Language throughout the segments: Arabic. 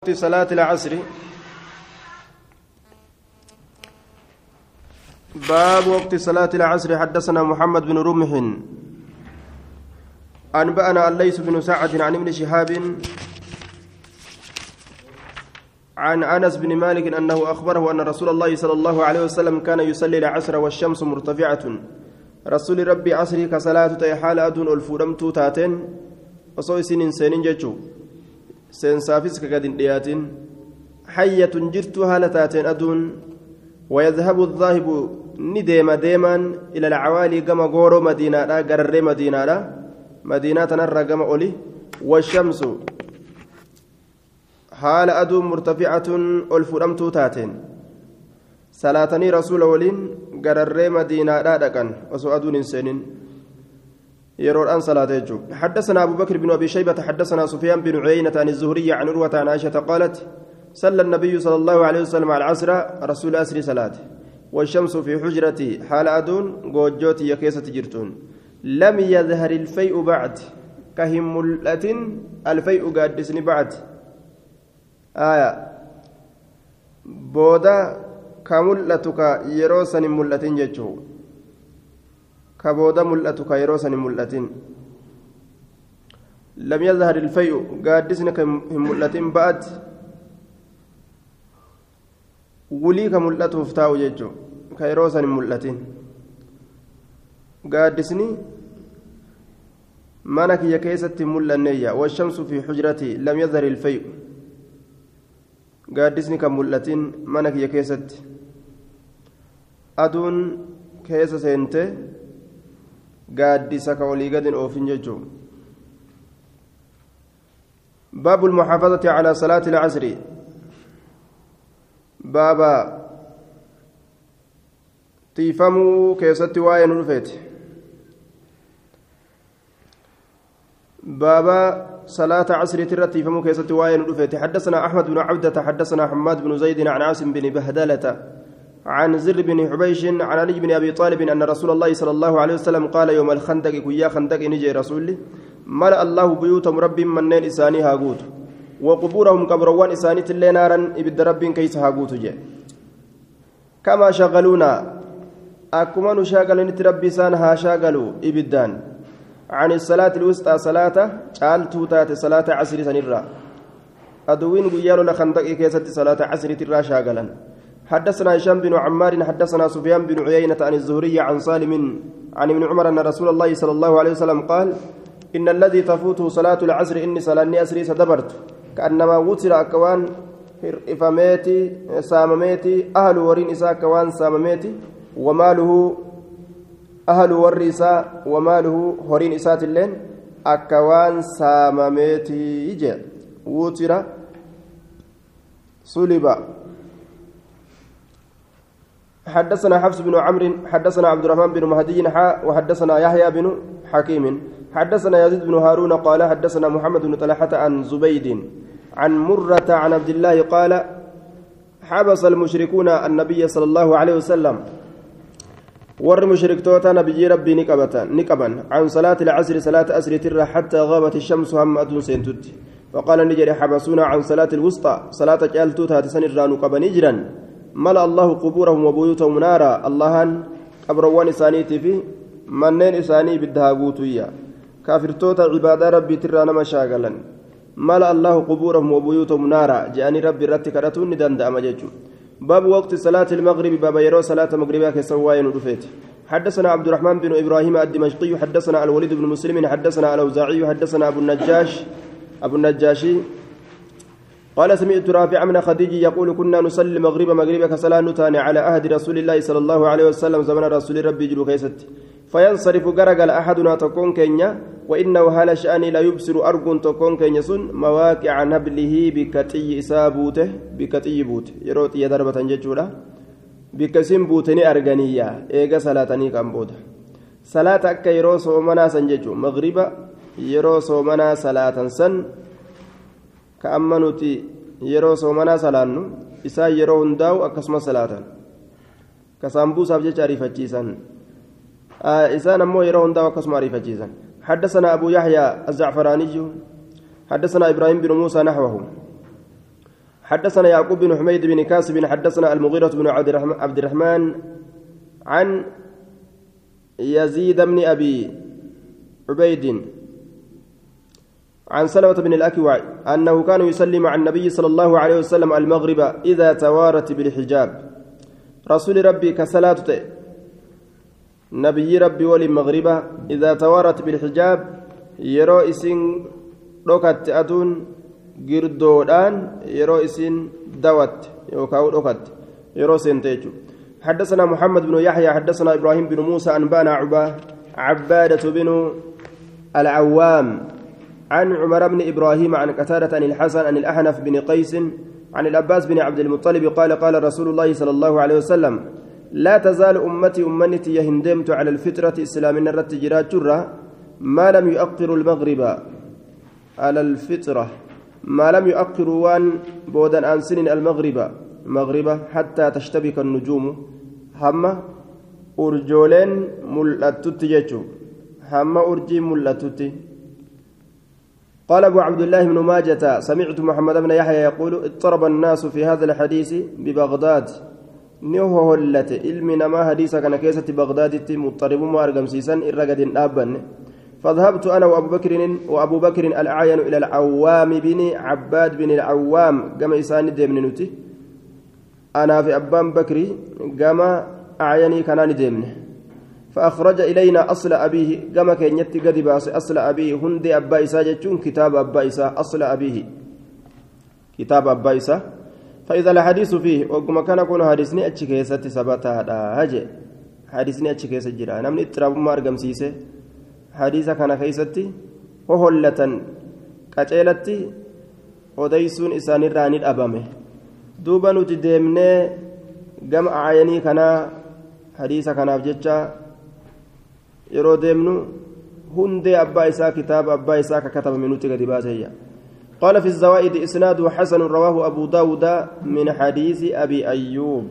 وقت صلاة العصر. باب وقت صلاة العصر. حدثنا محمد بن رمح. أنبأنا الليث بن سعد عن ابن شهاب عن أنس بن مالك أنه أخبره أن رسول الله صلى الله عليه وسلم كان يصلي العصر والشمس مرتفعة. رسول ربي عصري كصلاة حال أدون الفورمت تاتين. وصوي سنين سنين جتشو seensaafis ka gad hin dhiyaatin hayyatun jirtu haala taateen aduun wayadhabu dhaahibu ni deema deemaan ila alcawaalii gama gooroo madiinaadha gararree madiinaadha madiinaa tanarra gama oli washamsu haala aduun murtaficatun ol fudhamtuu taateen salaatanii rasuula waliin gararree madiinaadhaa dhaqan osoo aduun hin seenin يرون صلاة حدثنا أبو بكر بن أبي شيبة حدثنا سفيان بن عيينة عن الزهري عن عروة عن عائشة قالت صلى النبي صلى الله عليه وسلم على العصر رسول أسر صلاة والشمس في حجرتي حال أدون جوجوتي يكيسة جرتون لم يظهر الفيء بعد كهم ملة الفيء قادسني بعد آية بودا كملتك يروسني ملة جتشو ka booda mul'atu ka yeroo san hin mul'atin lam yadhar ilfayu gaaddisni ka hin mul'atin ba'at wulii ka mul'atuuf taa'u jechuu ka yeroo san hin mul'atin gaaddisni mana kiyya keessatti hin mul'anneeyya washamsu fi xujratii lam yadhar ilfayu gaaddisni kan mul'atin mana kiyya keessatti aduun keessa seentee gaaddisa ka olii gadin oofin jechuun. باب المحافظة على صلاة العصر بابا تيفمو كيست واين رفيت بابا صلاة عصر ترى تيفمو كيست واين رفيت حدثنا أحمد بن عبدة حدثنا حماد بن زيد عن عاصم بن بهدلة عن زر بن حبيش عن علي بن أبي طالب أن رسول الله صلى الله عليه وسلم قال يوم الخندق كيا خندق نجي رسولي ملأ الله بيوتهم رب منين إساني هاغوت وقبورهم قبروان إساني تلي نارا إبد رب كيس هاغوت جي كما شغلونا أكما نشاغل ربي سان ها شاغلوا إبدان. عن الصلاة الوسطى صلاة قال توتات صلاة عصر سنرا. أدوين قيالو لخندق كيست صلاة عصر ترى شاغلا حدثنا هشام بن عمار حدثنا سفيان بن عيينة عن الزهري عن سالم عن ابن عمر أن رسول الله صلى الله عليه وسلم قال إن الذي تفوته صلاة العصر إني صلاني أسري سدبرت كأنما وتر أكوان إفاميتي سامميتي أهل ورين إساء كوان سامميتي وماله أهل ورئيسا وماله هورين إسات اللين أكوان سامميتي يجي وتر صلبا حدثنا حفص بن عمرو حدثنا عبد الرحمن بن مهدي حاء وحدثنا يحيى بن حكيم. حدثنا يزيد بن هارون قال حدثنا محمد بن طلحة عن زبيد عن مرة عن عبد الله قال حبس المشركون النبي صلى الله عليه وسلم. ور مشركتوتا نبي ربي نكبتا نكبا عن صلاة العصر صلاة أسر ترى حتى غابت الشمس هم أدون سنتت. فقال نجري حبسونا عن صلاة الوسطى. صلاة جالتوتا تسنر نكبا نجرا ملأ الله قبورهم وبيوتهم نارا. اللهن قبروان إسانيتي في منين إساني بدها قوتويا كافرتوتا عبادة ربي ترى نما شاغلا ملأ الله قبورهم وبيوتهم نارا. جاني ربي رتك رتوني دند أمججو باب وقت صلاة المغرب. باب يرو صلاة مغربها كسواين رفيت حدثنا عبد الرحمن بن إبراهيم الدمشقي. حدثنا الوليد بن مسلم. حدثنا الأوزاعي. حدثنا أبو النجاش. أبو النجاشي. قال سمعت رافع من خديج يقول كنا نصلي المغرب مغربا كصلاة نتاني على عهد رسول الله صلى الله عليه وسلم زمن رسول ربي جلو كيست. فينصرف غرقل أحدنا تكون كينيا وإنه هل شأني لا يبصر أرجون تكون كينيا سن مواقع نبله بكتي إسابوته بكتي بوت يروت يدربة ججولا. بكسم بوتني أرغنية إيغا صلاتني كامبودا صلاة أكا يرو صومنا سنججو مغربا يرو صومنا صلاة سن. Ka amma nuti yeroo soomanaa salaannu isaan yeroo hundaa'u akkasuma salaatan ka saambuusaaf jecha ariifachiisan isaan ammoo yeroo hundaa'u akkasuma ariifachiisan حدثنا أبو يحيى الزعفراني حدثنا إبراهيم بن موسى نحوه حدثنا يعقوب بن حميد بن كاسب حدثنا المغيرة بن عبد الرحمن عن يزيد بن أبي عبيد عن سلمة بن الأكوع أنه كان يصلي مع النبي صلى الله عليه وسلم المغرب إذا توارت بالحجاب. رسول ربي كصلاة نبي ربي وللمغرب إذا توارت بالحجاب يرو إسن ركت أدون yeroo isin dawat yookaan dhokat yeroo seenteechu حدثنا محمد بن يحيى حدثنا إبراهيم بن موسى أنبانا عبادة بن العوام. عن عمر بن إبراهيم عن قتادة عن الحسن عن الأحنف بن قيس عن العباس بن عبد المطلب قال قال رسول الله صلى الله عليه وسلم لا تزال أمتي أمنتي يهندمت على الفطرة اسلامنا الرتجرات جرة ما لم يؤخر المغرب على الفطرة ما لم يؤخروا وان بودن عن سنين المغرب مغربة حتى تشتبك النجوم هم أرجولين ملأتت جيتشو هم أرجي ملأتت قال أبو عبد الله بن ماجة سمعت محمد بن يحيى يقول اضطرب الناس في هذا الحديث ببغداد. نيوه هلت. علم نما حديث كان كيسة بغداد مضطرب ما أرقم سيسا إرقد أبن فذهبت أنا وأبو بكر وأبو بكر الأعين إلى العوام بن عباد بن العوام كما إسان ديمن نوتي. أنا في أبان بكري كما أعيني كان ديمن. فأخرج إلينا أصل أبيه كما كان يتي قد أصل أبيه. هندي أبا إسا جتشون كتاب أبا إسا أصل أبيه. كتاب أبا إسا. فإذا الحديث فيه وكما كان يكون حديثني أتشكيسة ثبتها هذا. حديثني أتشكيسة جرا نمني اضطراب ما أرقم سيسة. hadiisa kana keeysatti hohollatan qaceelatti odeysuun isaanirraa ni dhabame duuba nuti deemnee gama aayanii kanaa hadiisa yeroo deemnu hundee abbaa isaa kitaaba abbaa isaa ka katabame nuti gadi baaseyya قال في الزوائد إسناده حسن رواه أبو داود من حديث أبي أيوب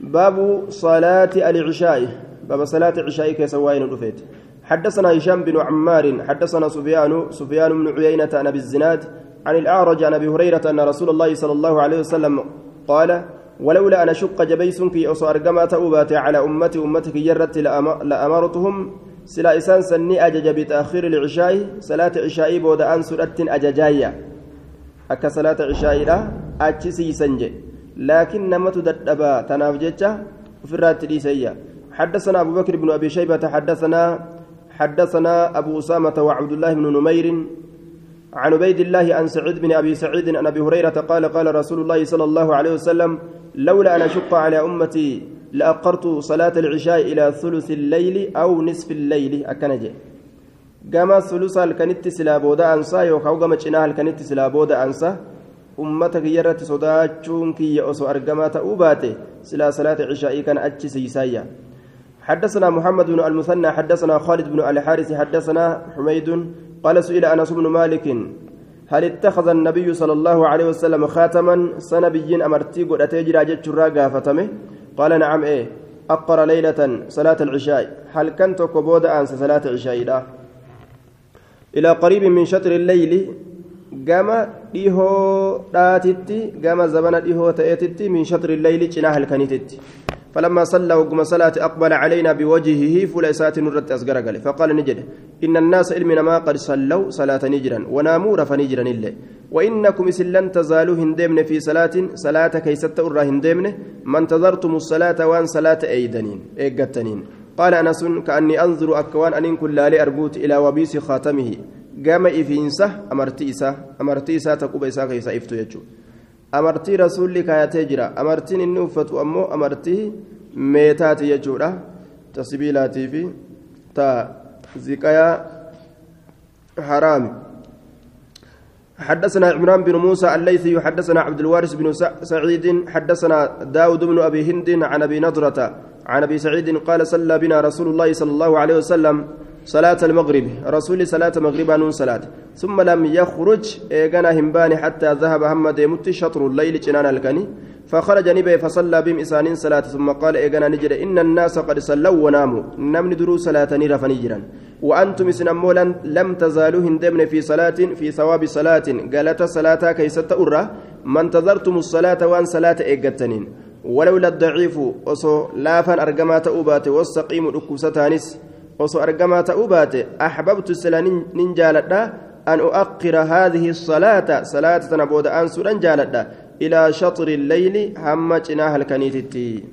باب صلاة العشاء باب صلاة العشاء كسوائن الأفيت حدثنا هشام بن عمار حدثنا سفيان سفيان بن عيينة عن أبي الزناد عن الأعرج عن أبي هريرة أن رسول الله صلى الله عليه وسلم قال ولولا أن أشق جبيسك أصو أرقما تأوبات على أمتي أمتك جرت لأمرتهم سلا إسان سني أجج بتأخير العشاء صلاة عشاء بود أن سرت أججايا. أكا صلاة عشاء لا أجسي سنجي. لكن نمت ددبا تنافجتش في الرات حدثنا أبو بكر بن أبي شيبة حدثنا حدثنا أبو أسامة وعبد الله بن نمير عن عبيد الله عن سعيد بن أبي سعيد عن أبي هريرة قال قال رسول الله صلى الله عليه وسلم لولا أن أشق على أمتي لأقرت صلاة العشاء إلى ثلث الليل أو نصف الليل أكنجي booda ansaa yookaan gama cinaa halkanitti silaa booda ansa ummata kiyya irratti sodaachuun kiyya osoo argamaa ta'uu baate silaa salaata cishaa'ii kana achi siisaayya حدثنا محمد بن المثنى حدثنا خالد بن الحارث حدثنا حميد قال سئل انس بن مالك هل اتخذ النبي صلى الله عليه وسلم خاتما؟ سنبي أمرتي قد اتجرى جتشرا قافتمه قال نعم إيه. أقر ليلة صلاة العشاء. هل كنت كبود أنس صلاة العشاء إلى قريب من شطر الليل. ديهو داتتي قام زمن ديهو تأتتي من شطر الليل جناح الكنيتتي فلما صلى وقم صلاة أقبل علينا بوجهه فليسات نرت أسقر قال فقال نجد إن الناس علمنا ما قد صلوا صلاة نجرا وناموا فنجرا إلا وإنكم لن تزالوا هندمن في صلاة صلاة كي ستأر هندمن ما انتظرتم الصلاة وان صلاة أيدنين إيقتنين قال أنس كأني أنظر أكوان أن كل لي أربوت إلى وبيس خاتمه قام إفينسة أمرتي إسا أمرتي إسا تقوب إسا كيسا إفتو يجو amartii rasuulli kaayatee jira. Amartiin inni uffatu ammoo amartii meetaati jechuudha. Ta sibiilaatii fi ta ziqayaa haraami. حدثنا عمران بن موسى الليثي حدثنا عبد الوارث بن سعيد حدثنا داود بن أبي هند عن أبي نضرة عن أبي سعيد قال صلى بنا رسول الله صلى الله عليه وسلم صلاة المغرب. رسول صلاة المغرب نون صلاة. ثم لم يخرج إيغانا همباني حتى ذهب هم ديمت شطر الليل جنان الكني فخرج نبي فصلى بهم إسانين صلاة. ثم قال إيغانا نجد إن الناس قد صلوا وناموا. نمن درو صلاة نرف نجرا وأنتم سنمولا لم تزالوا هندمن في صلاة في ثواب صلاة. قالت صلاة كيست أرى ما انتظرتم الصلاة وأن صلاة إيغتنين. ولولا الضعيف أصو لافا أرقما تأوبات والسقيم ركوستانس أصو أرقما تأوبات أحببت السلا ننجالتا أن أؤخر هذه الصلاة. صلاة تنبود أن سورا جالتا. إلى شطر الليل هم جناها الكنيتتي.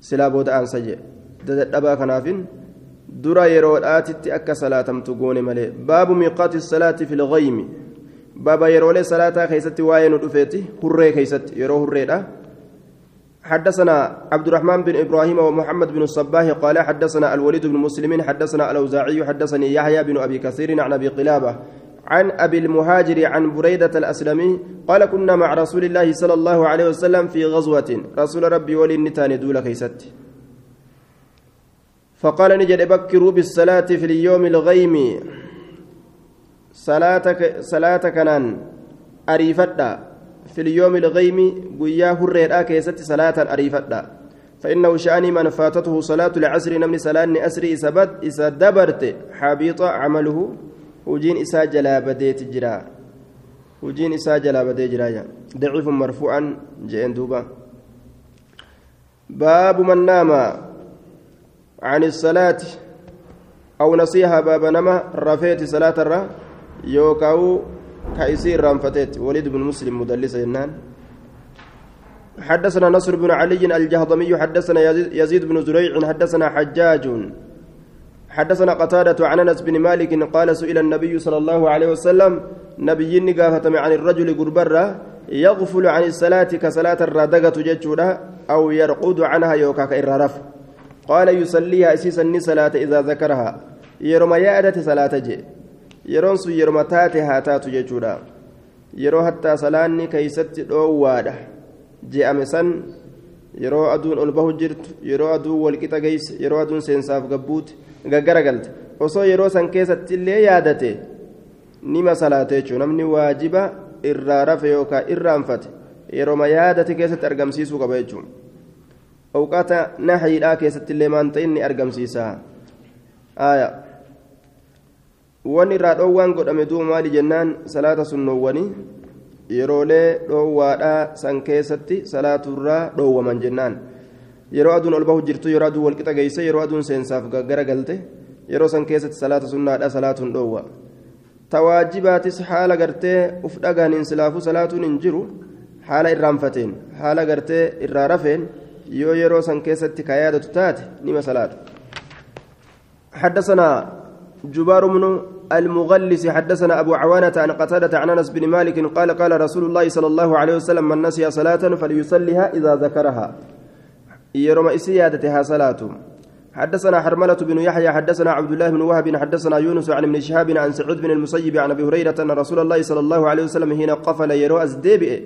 سلا بود أن سجي. دبا كنافين. درا يروداتي أكا صلاة تقوني ملي. باب ميقات الصلاة في الغيم. بابا يرولي صلاة كيستي واين ودفيتي هري كيست يرو هري حدثنا عبد الرحمن بن إبراهيم ومحمد بن الصباح قال حدثنا الوليد بن مسلم حدثنا الأوزاعي حدثني يحيى بن أبي كثير عن أبي قلابة عن أبي المهاجر عن بريدة الأسلمي قال كنا مع رسول الله صلى الله عليه وسلم في غزوة. رسول ربي ولي النتان دول كيست فقال نجد بكروا بالصلاة في اليوم الغيم. صلاتك صلاتك نان اريفتا في اليوم الغيم قيا هريرا كيست صلاة أريفتا فإنه شأني من فاتته صلاة العصر نمني صلاة أسري إسابت إسا دبرت حبيط عمله. وجين إسا جلا بديت جرا. وجين إسا جلا بديت جرا. ضعيف مرفوعا جئن دوبا. باب من نام عن الصلاة أو نصيحة باب نما رفيت صلاة الرا. يوكاو كايسير رانفتت وليد بن مسلم مدلس جنان حدثنا نصر بن علي الجهضمي حدثنا يزيد بن زريع حدثنا حجاج. حدثنا قتادة عن أنس بن مالك قال سئل النبي صلى الله عليه وسلم نبي نقافة عن الرجل قربرة يغفل عن الصلاة كصلاة الرادقة جتشورا أو يرقد عنها يوكاك إرارف. قال يصليها أسيسا صلاة إذا ذكرها. يرمى يأدت صلاة جي. Yeroon sun yeroma taate haa taatu jechuudha yeroo hattaa salaanni keeysatti dhoowwaadha je'ame san yeroo aduun ol bahu jirtu yeroo aduun walqixa geeyse yeroo aduun seensaaf gabbuuti gaggara galte osoo yeroo san keessatti illee yaadate nima salaate jechuudha namni waajiba irraa rafe yookaan irraanfate yeroma yaadate keessatti argamsiisuu qaba jechuudha awqata nahiidhaa keessatti illee maanta inni argamsiisa. wanni irraa dhoowwaan godhame duuba maali jennaan salaata sunnoowwanii yeroolee dhoowwaadhaa san keessatti salaaturraa dhoowwaman jennaan yeroo aduun ol bahu jirtu yeroo aduun walqixa geeyse yeroo aduun seensaaf gaggara galte yeroo san keessatti salaata sunnaadha salaatuun dhoowwa tawaajibaatis haala gartee uf dhagaaniin silaafuu salaatuun hin jiru haala irraanfateen haala gartee irraa rafeen yoo yeroo san keessatti ka yaadatu taate nima salaatu حدثنا جبار بن المغلس حدثنا أبو عوانة عن قتادة عن أنس بن مالك قال قال رسول الله صلى الله عليه وسلم من نسي صلاة فليصليها إذا ذكرها. يرم إسيادتها صلاة. حدثنا حرملة بن يحيى حدثنا عبد الله بن وهب حدثنا يونس عن ابن شهاب عن سعود بن المسيب عن أبي هريرة أن رسول الله صلى الله عليه وسلم هنا قفل يرو ازديبئ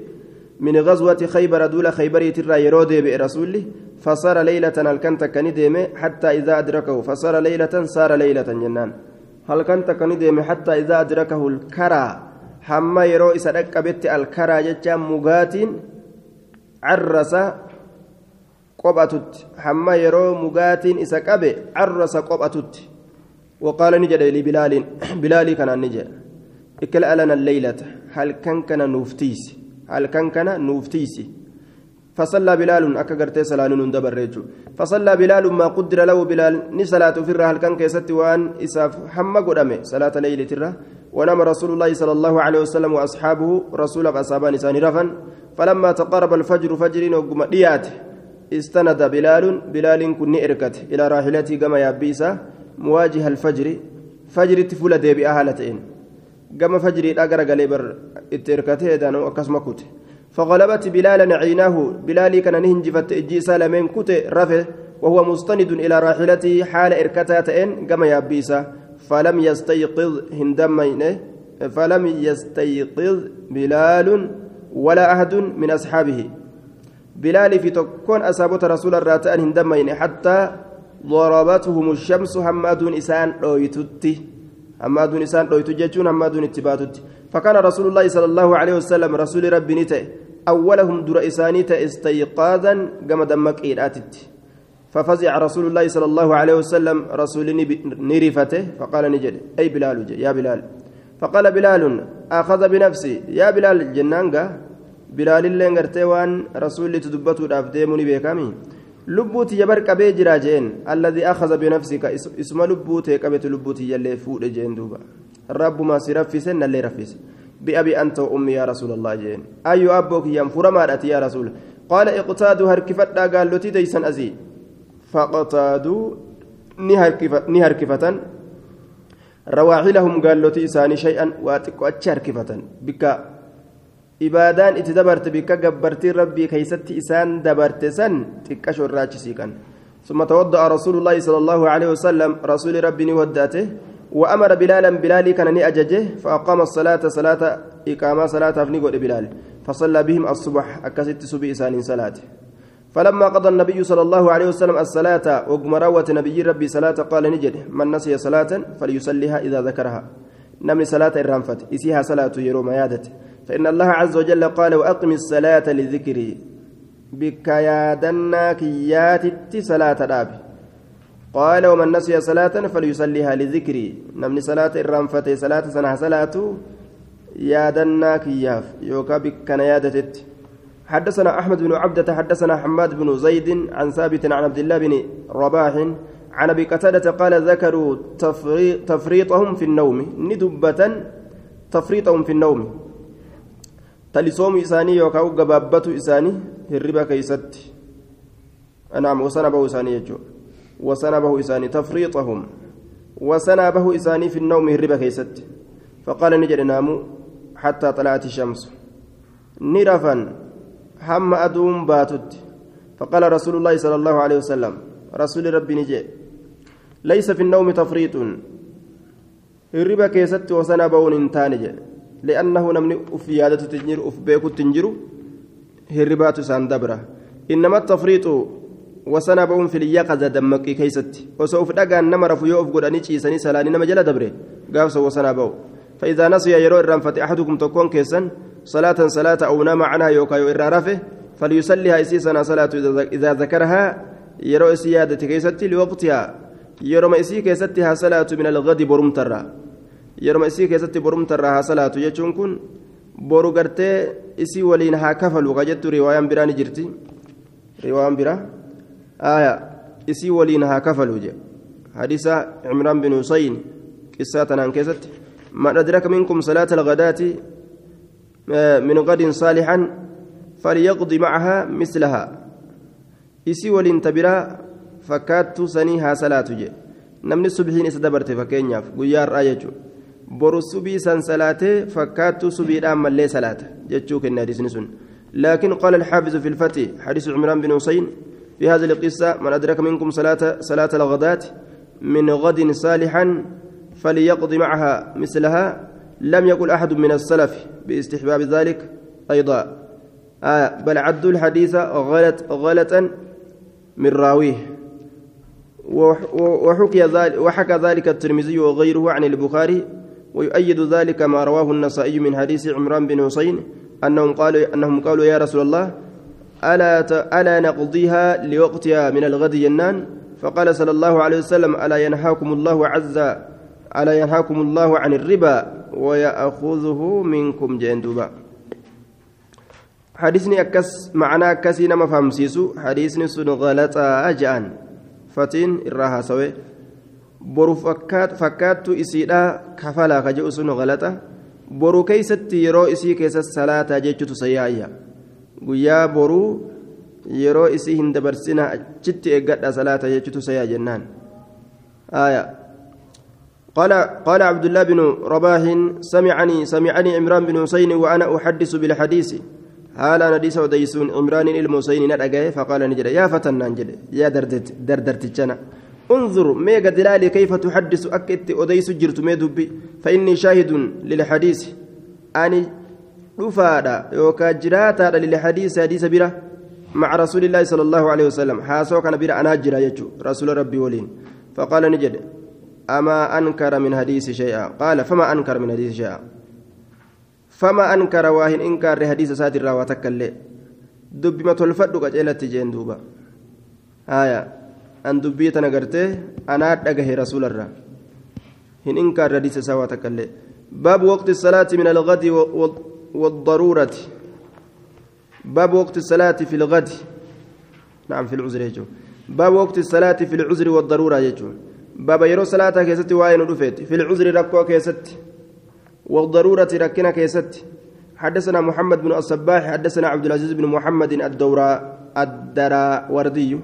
من غزوة خيبر دول خيبر ترى يرو ديبئ رسوله فصار ليلة الكنت كنديمه حتى إذا أدركه فصار ليلة صار ليلة جنان. Halkan takka ni deeme hattaa idaa adrakahu lkaraa hamma yeroo isa dhaqqabetti alkaraa jechaan mugaatiin carrasa qophatutti hamma yeroo mugaatiin isa qabe carrasa qophatutti وقال نجد لبلال بلالي كان نجد اكل ألنا الليلة هل كان كان نوفتيس هل كان كان نوفتيسي فصلى بلال أكغرت سلان رجو فصلى بلال ما قدر له بلال. نسلاة في الرهل كان كيست وان إساف حم قدامه صلاة ليلة الره ونام رسول الله صلى الله عليه وسلم وأصحابه رسول أصحاب نسان رفا فلما تقرب الفجر فجر وقم استند بلال. بلال كن إركت. إلى راحلته كما يابيسا مواجه الفجر. فجر تفول ديبي أهالتين كما فجر الأقرق لبر إتركته دانو أكسما كته فغلبت بلالا عيناه. بلالي كان نهنجفت إجيسا لمن كت رفه وهو مستند إلى راحلته حال إركتاتين كما يابيسا. فلم يستيقظ هندمين فلم يستيقظ بلال ولا أحد من أصحابه. بلال في تكون أصابت رسول الراتان هندمين حتى ضربتهم الشمس. همادون إسان رويتتي همادون إسان رويتجتون همادون اتباتت فكان رسول الله صلى الله عليه وسلم رسول ربي نتئ أولهم در إسانيت استيقاظا كما دمك إيراتت ففزع رسول الله صلى الله عليه وسلم رسول نرفته فقال نجد أي بلال يا بلال. فقال بلال أخذ بنفسي. يا بلال جنانجا بلال اللي انغرتي وان رسول تدبتو دافديموني بيكامي qabee jira jeen alladii akhadha binafsika isuma lubbuu ta'e qabetu lubbuuti jallee fuudhe jeen duuba rabbuma si raffise nallee raffise بأبي أنت وأمي يا رسول الله جين. أي أبوك ينفر ما يا رسول. قال اقتادوا هركفتا قال لتي ديسن أزي. فاقتادوا نهركفة رواحلهم قال لتي إساني شيئا واتقوا أتشاركفة بك ibaadaan itti dabarte bikka gabbartiin rabbii keeysatti isaan dabarte san xiqqasho irraachisii kan ثم توضأ رسول الله صلى الله عليه وسلم. رسول ربي وداته وأمر بلالا بلالي كان أججه فأقام الصلاة صلاة إقامة صلاة فنقول بلال. فصلى بهم الصبح أكست سبي إسان صلاة. فلما قضى النبي صلى الله عليه وسلم الصلاة وقمروة نبي ربي صلاة قال نجد من نسي صلاة فليصليها إذا ذكرها. نمني صلاة الرنفت إسيها صلاة يروم يادته فإن الله عز وجل قال وأقم الصلاة لذكري. بك يا دناكيات صلاة رابي قال ومن نسي صلاة فليصليها لذكري. نمني صلاة الرنفة صلاة سنة صلاة يا دناكياف يوكا بك نيادتت حدثنا أحمد بن عبدة حدثنا حماد بن زيد عن ثابت عن عبد الله بن رباح عن أبي قتادة قال ذكروا تفريطهم في النوم. ندبة تفريطهم في النوم. talisoomu isaanii yookaan gabaabbatu isaanii hirriba keeysatti naam wasana bahu isaanii wasana bahu isaanii fi nawmi hirriba keeysatti faqaala ni jedhe naamu hattaa xalaati shamsu ni rafan hamma aduun baatutti فقال رسول الله صلى الله عليه وسلم رسول ربي نجي ليس في النوم تفريط الربا كيست بون انتانج لأنه نمني أف يادة تنجر أف بيكو تنجر هربات سان دبرة إنما التفريط وسنا بون في اليقظة دمكي كيست. وسوف دقا نما رفو يوف قد أنيتشي سني سلاني نما جلا دبره قابس وسنا بو فإذا نسي يرو الرنفة أحدكم تكون كيسا صلاة صلاة أو نام عنها يوكا يو رافه فليصليها إسيسنا صلاة إذا ذكرها يرو إسيادة كيستي لوقتها. يرو ما إسي كيستها صلاة من الغد برمترا yeroma isii keessatti borumtarraa haa salaatu jechuun kun boru gartee isii waliin haa kafalu ka jettu riwaayaan biraa ni jirti riwaayaan je hadiisa cimraan bin husayn qissaa tanaan keessatti man adraka minkum salaata alghadaati min gadin saalixan falyaqdi macaha mislaha isii waliin tabiraa fakkaattu sanii haa salaatu je namni subhiin isa dabarte fakkeenyaaf guyyaa har'aa jechuudha boru subii san salaatee fakkaattuu subiidhaan mallee salaata jechuu kenne hadiisni sun لكن قال الحافظ في الفتح حديث عمران بن حسين في هذه القصة من أدرك منكم صلاة صلاة الغداة من غد صالحا فليقضي معها مثلها لم يقل أحد من السلف باستحباب ذلك أيضا. آه بل عدوا الحديث غلط غلطا من راويه. وحكي ذلك وحكى ذلك الترمذي وغيره عن البخاري ويؤيد ذلك ما رواه النسائي من حديث عمران بن حسين أنهم قالوا أنهم قالوا يا رسول الله ألا ألا نقضيها لوقتها من الغد جنان؟ فقال صلى الله عليه وسلم ألا ينهاكم الله عز ألا ينهاكم الله عن الربا ويأخذه منكم جندوبا حديثني أكس معناه كسي نما فهمسيسو. حديثني سن غلطا أجان فتين إراها سوي. boru fakkaattu isiidha kafalaa ka jedhu sun galata boru keeysatti yeroo isii keessa salaataa jechuutu sayyaayya guyyaa boruu yeroo isii hin dabarsina achitti eeggadha salaata jechuutu sayyaa jennaan قال قال عبد الله بن رباح سمعني سمعني عمران بن حسين وأنا أحدث بالحديث hadiisa odeysuun imraaniin ilma huseyni na dhagaye faqaala ni jedhe yaa fatannaan jedhe yaa dardartichana انظر ميغا دلالي كيف تحدث أكت أديس جرت ميدوبي فإني شاهد للحديث أني رفادا يوكا جراتا للحديث حديث بلا مع رسول الله صلى الله عليه وسلم حاسو كان بير أنا جرا رسول ربي ولين فقال نجد أما أنكر من حديث شيئا قال فما أنكر من حديث شيئا فما أنكر واهن إنكار حديث ساتر واتك اللي دب ما تلفد قجلت جين دوبا آية أن دبيت أنا قرته أنا أدقه رسول الله هن إنكار حديث سواتك اللي باب وقت الصلاة من الغد والضرورة. باب وقت الصلاة في الغد. نعم في العذر يجو باب وقت الصلاة في العذر والضرورة يجو باب يرو صلاة كيست وين رفيت في العذر ركوع كيست. والضرورة ركنا كيست. حدثنا محمد بن الصباح حدثنا عبد العزيز بن محمد الدوراء الدراوردي.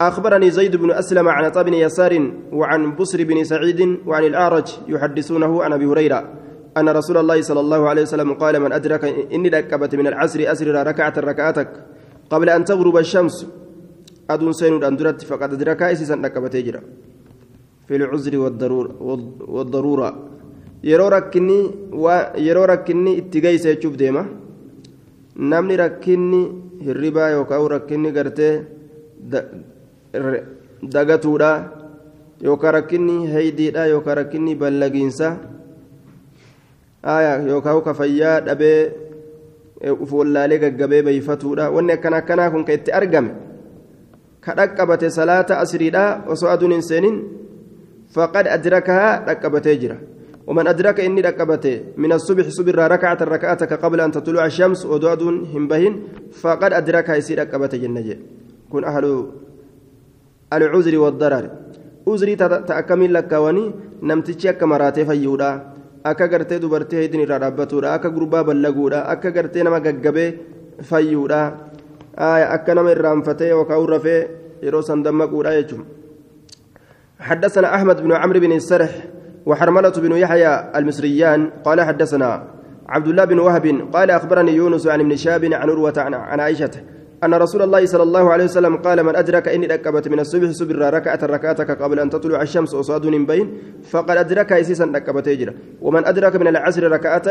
أخبرني زيد بن أسلم عن طب بن يسار وعن بصر بن سعيد وعن الأعرج يحدثونه عن أبي هريرة. أن رسول الله صلى الله عليه وسلم قال من أدرك إني ركبت من العصر أسر ركعة ركعتك قبل أن تغرب الشمس أدون سين أندرت فقد أدرك إسسا ركبت يجرى في العذر والضرورة والضرورة yeroo rakkinni yeroo rakkinni itti geeysa jechuuf deema namni rakkinni hirribaa yookaan rakkinni gartee dagatuudha yookaan rakkinni haydiidha yookaan rakkinni ballagiinsa yookaan kafayyaa dhabee ufollaalee gaggabee beeyfatuudha wanni akkana akkanaa kun ka itti argame ka dhaqqabate salaata asriidha osoo aduun hin seenin faqad adrakahaa dhaqqabatee jira. ومن أدرك إني ركبته من الصبح صبر ركعة ركعتك قبل أن تطلع الشمس ودود همبهن فقد أدرك يصير ركبته جنة كن أهل العذر والضرر عذري تأكمل لك وني نمتشي كمراتي فيودا akka gartee dubartii heddin irraa dhaabbatudha akka gurbaa ballaguudha akka gartee nama gaggabee fayyuudha akka nama irraanfatee yookaan rafee yeroo san dammaquudha jechuudha حدثنا أحمد بن عمرو بن السرح وحرملة بن يحيى المصريان قال حدثنا عبد الله بن وهب قال أخبرني يونس عن ابن شاب عن عروة عن عائشة أن رسول الله صلى الله عليه وسلم قال من أدرك إني ركبت من الصبح صبر ركعة ركعتك قبل أن تطلع الشمس أصاد بين فقد أدرك إسيسا ركبت هجرة ومن أدرك من العصر ركعة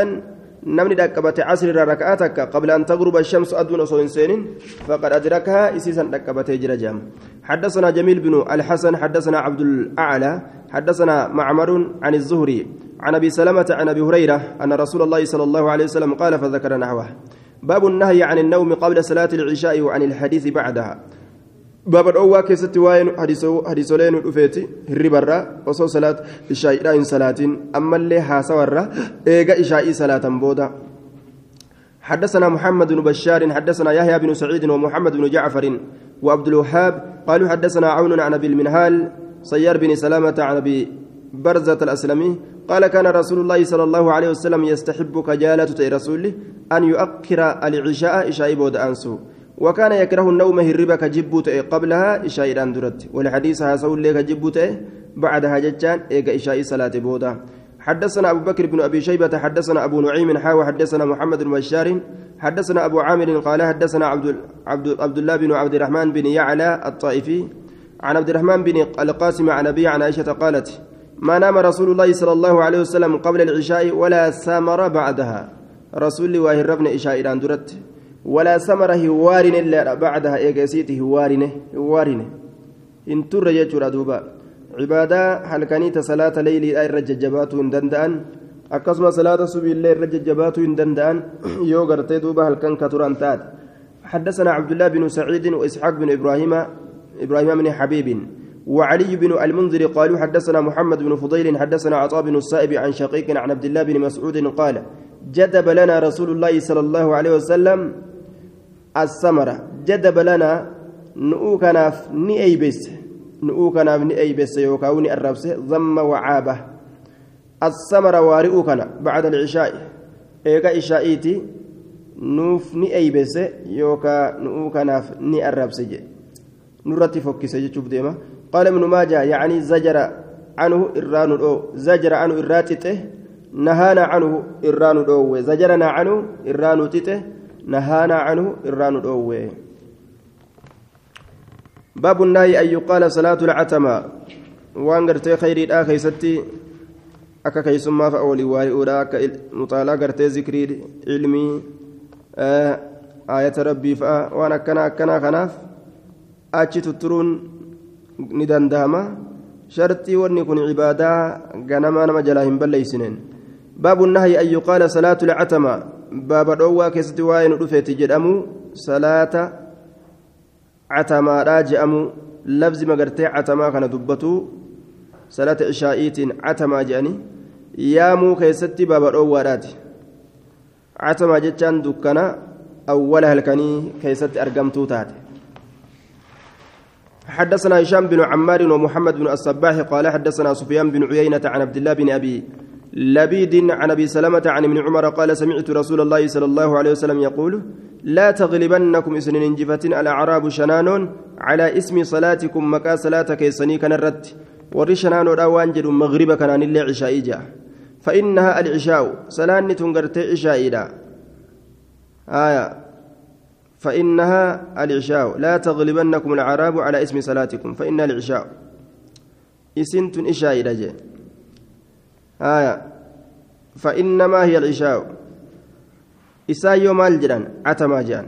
نمني ركبت عصر ركعتك قبل أن تغرب الشمس أدون أصو سين فقد أدركها إسيسا ركبت هجرة جام. حدثنا جميل بن الحسن حدثنا عبد الأعلى حدثنا معمر عن الزهري عن أبي سلمة عن أبي هريرة أن رسول الله صلى الله عليه وسلم قال فذكر نحوه. باب النهي عن النوم قبل صلاة العشاء وعن الحديث بعدها. باب الأوى كيست واين حديثولين الأفيتي الربرة وصو صلاة العشاء إن صلاة. أما اللي حاسورة إيجا إشاء صلاة بودا. حدثنا محمد بن بشار حدثنا يحيى بن سعيد ومحمد بن جعفر وعبد الوهاب قالوا حدثنا عون عن أبي المنهال سيار بن سلامة عن أبي برزة الأسلمي قال كان رسول الله صلى الله عليه وسلم يستحب كجالة رسوله أن يؤخر العشاء إشاء بود أنسو. وكان يكره النوم هربا كجبوت قبلها إشاء أندرت. والحديث هاسول لك جبوت بعدها جتان إيجا إشاء صلاة بودا. حدثنا أبو بكر بن أبي شيبة حدثنا أبو نعيم حاوى حدثنا محمد بن بشار حدثنا أبو عامر قال حدثنا عبد عبد عبد الله بن عبد الرحمن بن يعلى الطائفي عن عبد الرحمن بن القاسم عن أبي عن عائشة قالت ما نام رسول الله صلى الله عليه وسلم قبل العشاء ولا سمر بعدها. رسول وهربن عشاء إلى درت. ولا سمر هوارن إلا بعدها. إيجاسيت هوارن هوارن إن تر يجر دوبا. عبادة هل كانت صلاة ليل أي رججبات دندأن؟ akkasuma salaata subiillee irra jajjabaatu hin danda'an yoo gartee duuba halkan ka turan taate حدثنا عبد الله بن سعيد وإسحاق بن إبراهيم إبراهيم بن حبيب. وعلي بن المنذر قالوا حدثنا محمد بن فضيل حدثنا عطاء بن السائب عن شقيق عن عبد الله بن مسعود قال جدب لنا رسول الله صلى الله عليه وسلم الثمرة. جدب لنا نؤكناف نئيبس نؤكناف نئيبس يوكاوني الربس. ضم وعابه. الثمرة وارئوكنا بعد العشاء. إيكا إشائيتي نوف نئيبس يوكا نؤكناف نئربس جي. نرتي فكس جتشوف ديما. قال ابن ماجه يعني زجر عنه إران الأو زجر عنه إراتته نهانا عنه إران الأو زجرنا عنه إران تته نهانا عنه إران الأو باب النهي أن يقال صلاة العتمة. وان خير الآخر ستي akka keessummaaf awwalii waa'ee oolaa akka mutaalaa gartee zikrii ilmii aayata rabbii fa'a waan akkanaa akkanaa kanaaf achi tutturuun ni danda'ama shartii wanni kun cibaadaa ganamaa nama jalaa hin balleeysineen baabu nahyi an yuqaala salaatu lcatama baaba dhoowwaa keessatti waa'ee nu dhufeeti jedhamu salaata catamaadhaa je'amu labzi magartee catamaa kana dubbatu salaata ishaa'iitiin catamaa je'anii yaamuu keessatti baaba dhoowwaadhaati catamaa jechaan dukkana awwala halkanii keessatti argamtuu taate حدثنا هشام بن عمار ومحمد بن الصباح قال حدثنا سفيان بن عيينة عن عبد الله بن أبي لبيد عن أبي سلمة عن ابن عمر قال سمعت رسول الله صلى الله عليه وسلم يقول لا تغلبنكم اسن انجفة الأعراب شنان على اسم صلاتكم مكا صلاتك يسني كان الرد وري شنان وانجل مغرب كان اللي عشاء جاء فإنها العشاء. سلان تنقرت عشاء آية. فإنها العشاء. لا تغلبنكم الأعراب على اسم صلاتكم. فإنها العشاء. إسنت إشاء رجل آية. فإنما هي العشاء. إساء يوم الجران عتما جان.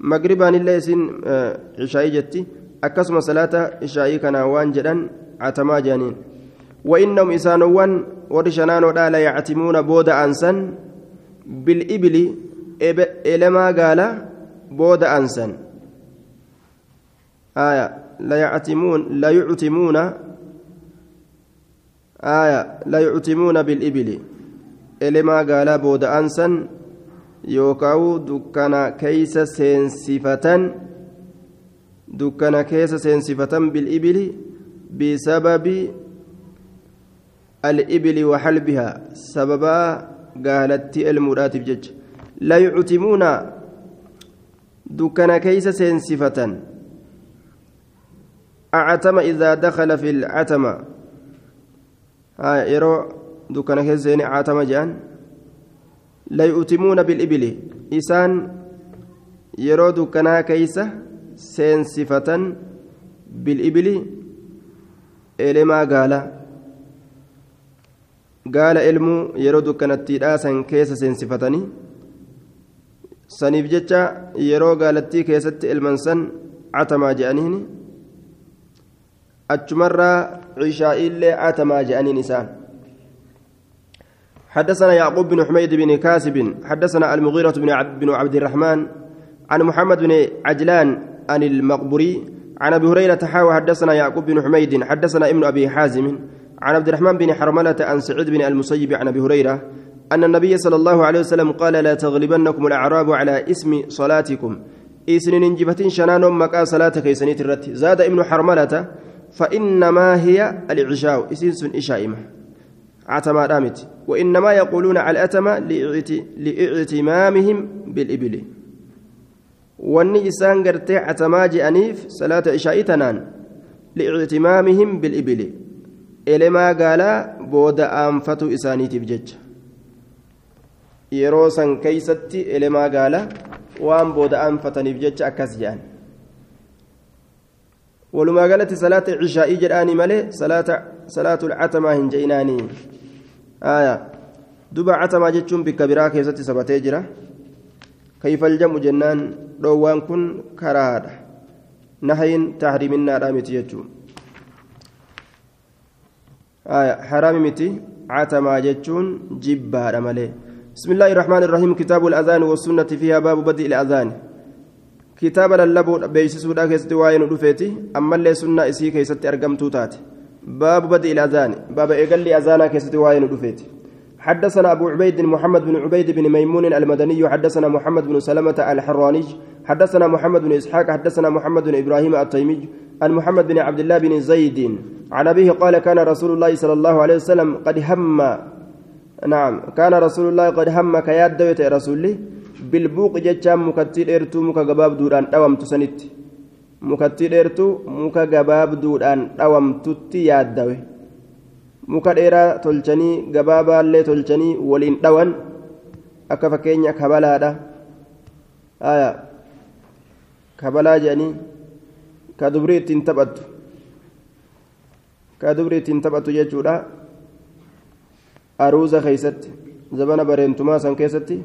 مغربان الله سن آه، عشاء جتي. أكسم صلاة عشاء كان وان جران عتما جانين. وإنهم إسانوان ورشنان لا يعتمون بود أنسا بالإبل إلما قال بود أنسا آية لا يعتمون لا يعتمون آية لا يعتمون بالإبل إلما قال بود أنسا يوكاو دكنا كيس سينسفة دكنا كيس سينسفة بالإبل بسبب الإبل وحلبها سببا قالت المرات بجج لا يعتمون دكنا كيس سينسفة أعتم إذا دخل في العتمة yeroo dukkana keessa seeni caatama jedhan la yu'timuuna bilibili isaan yeroo dukkanaa keeysa seensifatan bilibili elemaa gaala gaala elmuu yeroo dukkanattii dhaasan keessa seensifatanii saniif jecha yeroo gaalattii keessatti elman san catamaa je'aniini? Achumarraa إلا عتما جانين نسان حدثنا يعقوب بن حميد بن كاسب حدثنا المغيرة بن عبد, بن عبد الرحمن عن محمد بن عجلان عن المقبري عن أبي هريرة حاوى حدثنا يعقوب بن حميد حدثنا ابن أبي حازم عن عبد الرحمن بن حرملة عن سعيد بن المسيب عن أبي هريرة أن النبي صلى الله عليه وسلم قال لا تغلبنكم الأعراب على إسم صلاتكم. إسن نجفتين شنان مكا صلاتك سنيت الرت زاد ابن حرملة فإنما هي العشاء. إسنس إشائمة عتما دامت. وإنما يقولون على الأتمة لإعتمامهم بالإبل. isaan gartee catamaa je'aniif salaata ishaa'ii tanaan liictimaamihim bilibili elemaa gaalaa booda aanfatu isaaniitiif jecha yeroo san keeysatti elemaa gaalaa waan booda aanfataniif jecha akkas je'an walumaa galatti salaata cishaa'ii jedhaanii malee salaatu lcatamaa hin je'inaanii aya duba catamaa jechuun bikka biraa keessatti sabatee jira kayfaljamu jennaan dhoowwaan kun karaadha nahayin tahriiminaadha miti jechuun haraami miti catamaa jechuun jibbaadha malee بسم الله الرحمن الرحيم. كتاب الأذان والسنة فيها باب بدء الأذان. kitaaba lallabuu beeksisuudha keessatti waa'ee nu dhufeeti ammallee sunnaa isii keessatti argamtuu taate baabu badi ilazaani baaba eegalli azaanaa keessatti waa'ee nu dhufeeti حدثنا أبو عبيد محمد بن عبيد بن ميمون المدني. حدثنا محمد بن سلمة الحراني. حدثنا محمد بن إسحاق. حدثنا محمد بن إبراهيم التيمي. عن محمد بن عبد الله بن زيد. عن أبيه قال كان رسول الله صلى الله عليه وسلم قد هم نعم كان رسول الله قد هم كياد دويت رسول bilbuuqi jechaan mukattii dheertuu muka gabaabduudhaan dhawamtu sanitti mukattii dheertuu muka gabaabduudhaan dhawamtutti yaaddawe muka dheeraa tolchanii gabaabaallee tolchanii waliin dhawan akka fakkeenya kabalaadha kabalaa jedhanii ka dubrii ittiin taphattu ka dubrii ittiin taphattu jechuudha aruuza keeysatti zabana bareentumaa san keessatti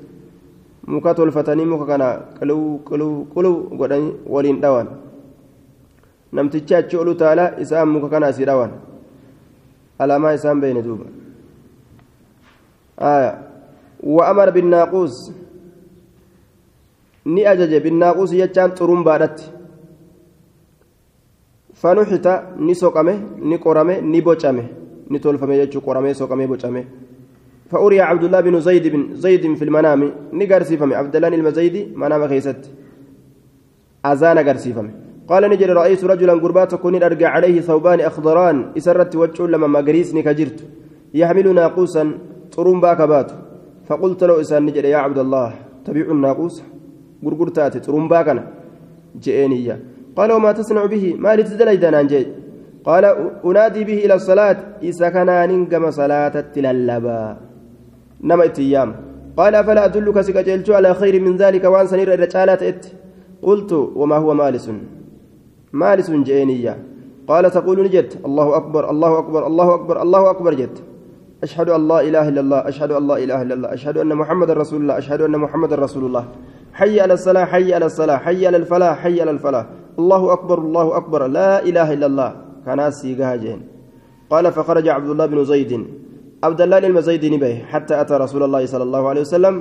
muka tolfatanii muka kana qiluu qiluu qiluu godhanii waliin dhawan namtichi achi olu taala isaan muka kana asii dhawan alaamaa isaan beeyne duuba وأمر بالناقوس ni ajaje binnaaquus jechaan xurumbaadhatti fanuxita ni soqame ni tolfame jechuu qoramee soqamee bocame فأري عبد الله بن زيد بن زيد في المنام. نقرسي فمي عبد الله المزيد منام خيست. أزان قرسي فمي قال نجري رأيت رجلا قربات كون أرجع عليه ثوبان أخضران. إسرت وجه لما مقريسني كجرت يحمل ناقوسا طرم باكبات فقلت له إسان نجري يا عبد الله تبيع الناقوس؟ gurgurtaate xurumbaa kana je'eeniyya qaala wamaa tasnacu bihi maalitti dalaydanaan jee qaala ila salaat isa kanaanin gama salaatatti lallabaa nama ittiin yaama qaala afalaa adulluka si qaceelchuu alaa khayri min daalika waan sanirra irra caalaa ta'etti qultu wamaa huwa maalisun maalisun je'eeniyya قال تقول نجت. الله أكبر الله أكبر الله أكبر الله أكبر. جت. أشهد أن لا إله إلا الله أشهد أن لا إله إلا الله أشهد أن محمد رسول الله أشهد أن محمد رسول الله. حي على الصلاة حي على الصلاة حي على الفلاح حي على الفلاح. الله أكبر الله أكبر لا إله إلا الله. كان سيجاهجين قال فخرج عبد الله بن زيد. عبد الله بن به حتى أتى رسول الله صلى الله عليه وسلم.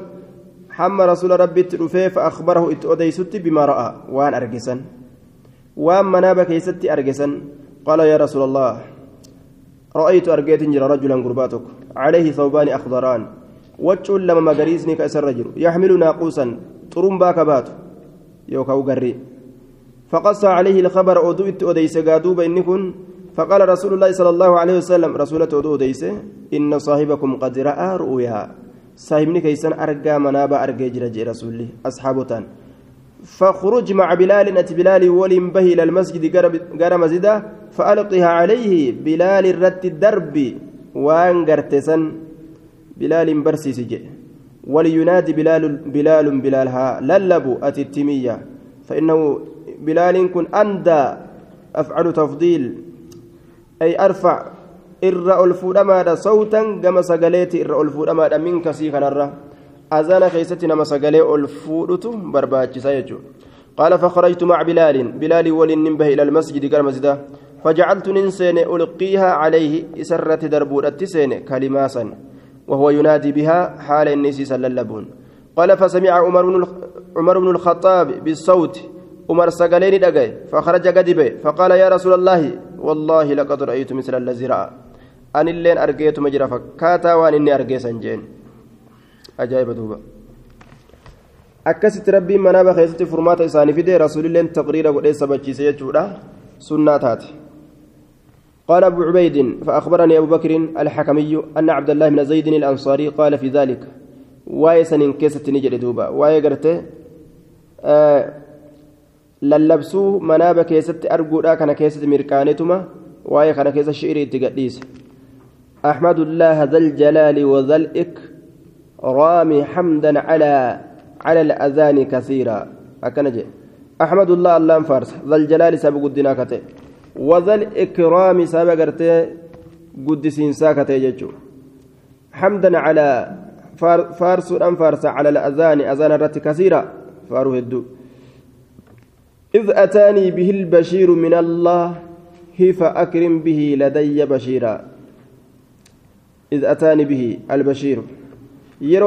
حم رسول ربي تلفيه فأخبره إتؤديست بما رأى. وأن أرجسا وأن مناب كيست أرجسا قال يا رسول الله رأيت أرجيت جرى رجلا قرباتك. عليه ثوبان أخضران. وجه لما مقريسني كأس الرجل يحمل ناقوسا. طرمبا كبات يوكاو غري فقص عليه الخبر أودوت أوديس قادوب إنكن فقال رسول الله صلى الله عليه وسلم رسولة أوديس إن صاحبكم قد رأى رؤيا صاحبني كيسان أرقى منابا أرقى جرى رسولي أصحابتان. فخرج مع بلال أتي بلال ولم به إلى المسجد قال مزيدا فألقها عليه بلال رت الدرب وان قرتسن. بلال برسي سجئ ولينادي بلال بلال بلالها للبوا أتتمية فإنه بلال كن أندى أفعل تفضيل. أي أرفع إر الفودما صوتا كما سقليت إر الفودما منك سيخا نرى أذان كيستنا ما سقلي الفودت برباتش سيجو قال فخرجت مع بلال. بلال ولنبه إلى المسجد قال فجعلت ننسين ألقيها عليه إسرة دربور التسين كلماسا. وهو ينادي بها حال النسي سللبون قال فسمع عمر بن الخطاب بالصوت. عمر سقلين دقي فخرج قدبه فقال يا رسول الله والله لقد رأيت مثل الذي رأى. أن اللين أرقيت مجرى فكاتا وأن إني أرقي سنجين. أجايب دوبا akkasitti rabbiin manaaba keessatti furmaata isaanii fide rasuulilleen taqriira godhee sabachiise jechuudha sunnaa taate قال أبو عبيد فأخبرني أبو بكر الحكمي أن عبد الله بن زيد الأنصاري قال في ذلك. واي سنين كيسة نجد دوبا واي قرته آه للبسوه مناب كيسة أرجو كان كيسة مركانتما واي كان كيسة شعري تقديس أحمد الله ذا الجلال وذا الإكرام حمدا على على الأذان كثيرا أكنجي أحمد الله الله فارس ذا الجلال سبق الدنا كتئ وذا الإكرام سبق قدسين ساكتئ جتشو حمدا على فارس أم فارس على الأذان أذان الرت كثيرا فارو هدو إذ أتاني به البشير من الله فأكرم به لدي بشيرا إذ أتاني به البشير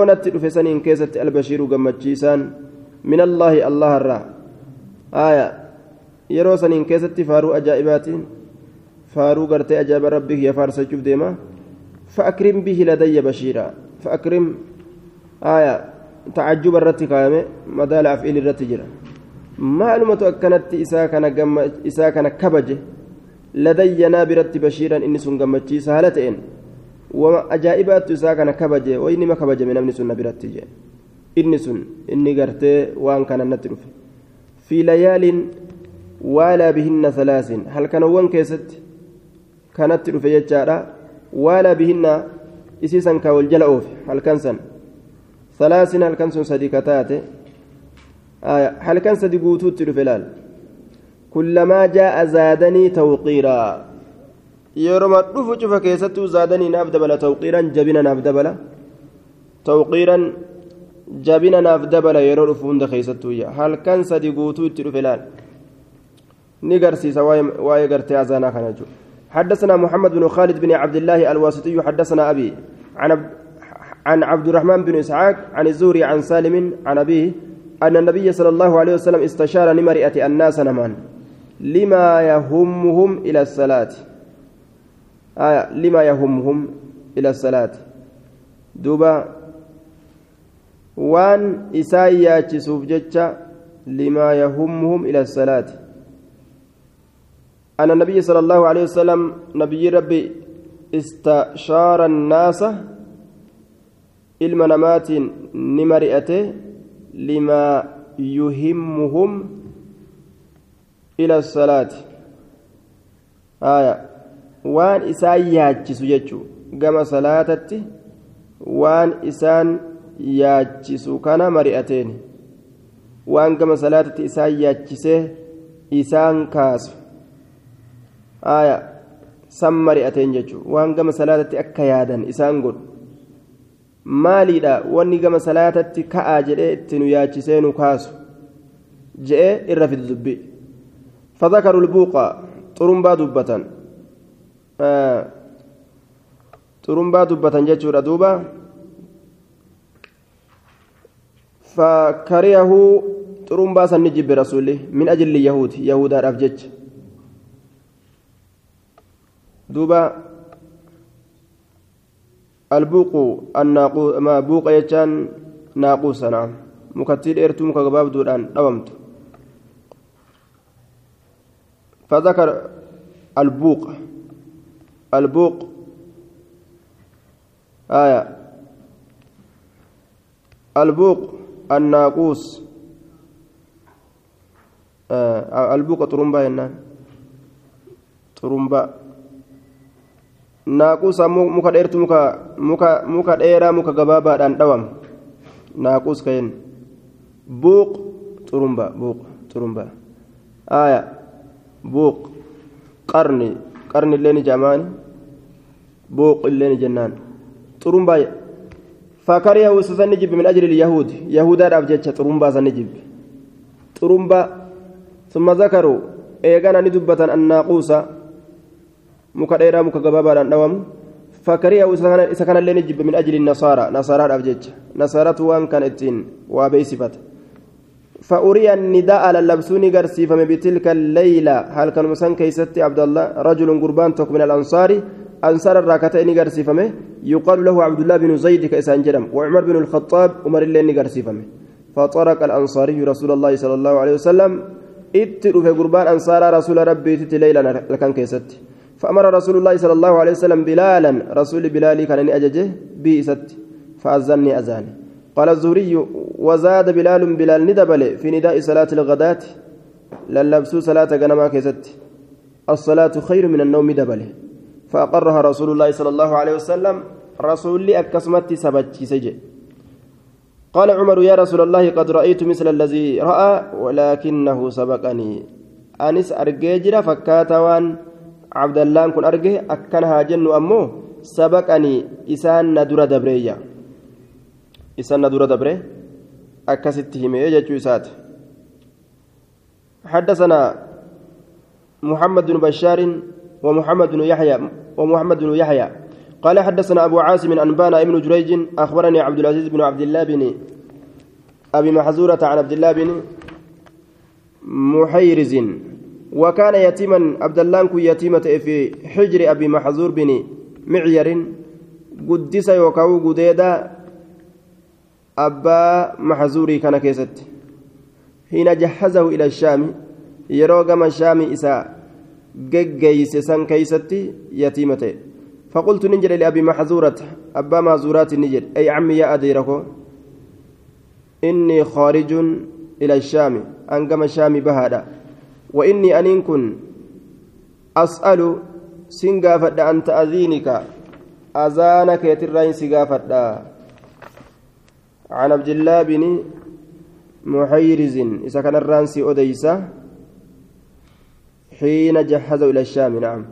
natti dhufe saniin keessatti albashiiru gammachiisaan min allaahi allah irraa aya yeroo saniin keessatti faaruu ajaa'ibaatiin faaruu gartee ajaa'iba rabbii kiyya faarsachuuf deema فأكرم به لدي بشيرا فأكرم آية تعجب الرت كامل مدال أفعيل الرت جرا أكنت إساء كان جم إساء كان كبجه لدي نابرت بشيرا إني سنجمتشي سهلتين wama ajaa'ibaattu isaa kana kabaje wayni ma kabajame namni sun na biratti jee inni sun inni gartee waan kana natti dhufe fi layaaliin waalaa bihinna salaasin halkanawwan keessatti kanatti dhufe jechaadha waalaa bihinna isii san ka wal jala oofe halkan san salaasin halkan sun sadi ka taate kullamaa jaa'a zaadanii tawqiiraa yeroma dhufu cufa keessattuu zaadanii naaf dabala tawqiiran jabina naaf dabala tawqiiran jabina naaf dabala yeroo dhufu hunda keessattuuyya halkan sadi guutuu itti dhufe laal ni garsiisa waa'ee gartee azaanaa kana jechuudha حدثنا محمد بن خالد بن عبد الله الواسطي حدثنا أبي عن عبد الرحمن بن إسحاق عن الزهري عن سالم عن أبيه أن النبي صلى الله عليه وسلم استشار لمرئة الناس نمان. لما يهمهم إلى الصلاة؟ آية لما يهمهم إلى الصلاة؟ دوبا وان إسايا تشوف لما يهمهم إلى الصلاة. أن النبي صلى الله عليه وسلم نبي ربي استشار الناس ilma namaatiin ni yuhimmuhum ila salaati haya waan isaan yaachisu jechuu gama salaatatti waan isaan yaachisu kana mari'ateen waan gama salaatatti isaan yaachisee isaan kaasu haya san mari'ateen jechuu waan gama salaatatti akka yaadan isaan godhu maaliidha? Wanni gama salaatatti ka'aa jedhee itti nu yaachisee nu kaasu je'ee irra fide dubbi fadakaru lbuuqa xurumbaa dubbatan. Xurumbaa dubbatan jechuudha duuba. Fakariyahu xurumbaa san ni jibbe rasuli min ajilli yahuud yahudaadhaaf jecha. Duuba البوق الناقو ما بوق يجان ناقوس نعم مكتير إرتو مكباب دوران دومت فذكر البوق. البوق. آية. البوق الناقوس. آه البوق طرمبا ينان. طرمبا naaquusa muka dheertu muka muka dheeraa muka gabaabaadhaan dhawam. Naaquus kayen buuq xurumba buuq xurumba. Aya buuq. Qarni qarni illee ni jamaani. Buuq illee ni jennaan. Xurumba fakariyahu isa sanni jibbe min ajli ilyahuud yahudaadhaaf jecha xurumbaa sanni jibbe xurumba. Summa zakaru. Eegana ni dubbatan annaaquusa muka dheeraa muka gabaabaadhaan dhawamu. Fakariyahu isa kanallee ni jibbe min ajli nasaara nasaaraadhaaf jecha. Nasaaratu waan kan ittiin waa beeysifata فأري النداء للبسون قرسيفم بتلك الليلة هل كان مسان كيستي عبد الله رجل قربان تك من الأنصار أنصار الراكتين قرسيفم يقال له عبد الله بن زيد كإسان جرم وعمر بن الخطاب عمر اللين قرسيفم فطرق الأنصاري رسول الله صلى الله عليه وسلم اتروا في قربان أنصار رسول ربي تتي ليلة كيستي فأمر رسول الله صلى الله عليه وسلم بلالا رسول بلالي كان أججه بئست فأذني أذاني قال الزهري وزاد بلال بلال ندبل في نداء صلاة الغداة للبسو صلاة غنما كيست. الصلاة خير من النوم دبل. فأقرها رسول الله صلى الله عليه وسلم رسول لي أكسمت سبتي سجي قال عمر يا رسول الله قد رأيت مثل الذي رأى ولكنه سبقني. أنس أرجيجر فكاتوان عبد الله كن أرجه أكنها جن أمه سبقني إسان ندر دبريا إسان ندر دبري أكستهم يجتو إسات حدثنا محمد بن بشار ومحمد بن يحيى ومحمد بن يحيى قال حدثنا أبو عاصم أنبانا ابن جريج أخبرني عبد العزيز بن عبد الله بن أبي محزورة عن عبد الله بن محيرز وكان يتيما عبد الله كن يتيمة في حجر أبي محزور بن معير قدس يوكاو قديدا أبا محزوري كان كيست. حين جهزه إلى الشام يروغم الشام إساء جيس سن كيستي يتيمته فقلت نجر لأبي محزورة أبا محزورات نجر. أي عمي يا أديركو إني خارج إلى الشام أنقم الشام بهذا. وإني أن كن أسأل سنغافة أن تأذينك أذانك يترين سنغافة عن عبد الله بن محيرز إذا كان الرانسي أديسة حين جهزوا إلى الشام نعم.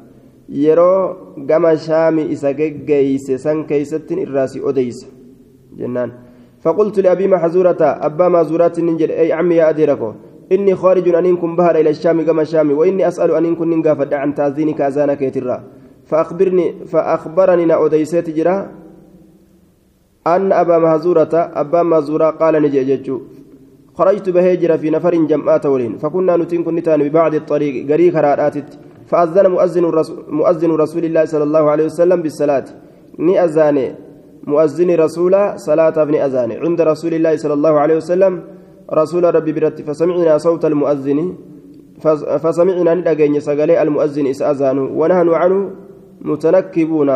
yeroo gama shaami isa geggeeyse san keeysattin irraasi odeysa jennaan فقلت لأبي محزورة أبا مازورات ننجل أي عمي يا أديركو إني خارج أن كن بهر إلى الشام كما الشام وإني أسأل أن كن ننقافد عن تأذينك أذانك يترى فأخبرني فأخبرني نأوديسيت جرا أن أبا مهزورة أبا مهزورة قال نجي ججو خرجت بهجرة في نفر جمعات ولين فكنا نتين كنتان ببعض الطريق قريق رادات فأذن مؤذن رسول, مؤذن رسول الله صلى الله عليه وسلم بالصلاة. ني أذاني. مؤذن رسول صلاة ابن أذاني. عند رسول الله صلى الله عليه وسلم رسول ربي برت فسمعنا صوت المؤذن فسمعنا ندقين سقلي المؤذن إس أذانه ونحن عنه متنكبون.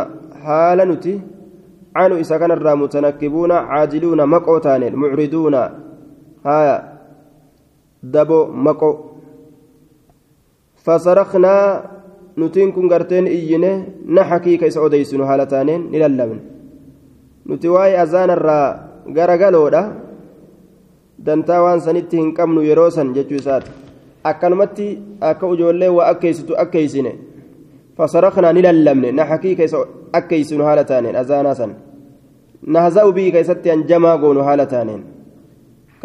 حال نتي عنه إسا كان الرا متنكبون عاجلون مقوتان معرضون. هايا دبو مقو فصرخنا نتين كن غرتين إينه نحكي كيس أوديسن هالتانين نللمن nuti waa'ee azaana irraa garagaloodha dantaa waan sanitti hin qabnu yeroo san jechuu isaati akkanumatti akka ijoollee waa akkeeysitu akkeeysine fasaraknaa ni lallabne na hakii keessa akkeeysinu haala taaneen azaanaa san nahza'u bii keessatti hanjamaa goonu haala taaneen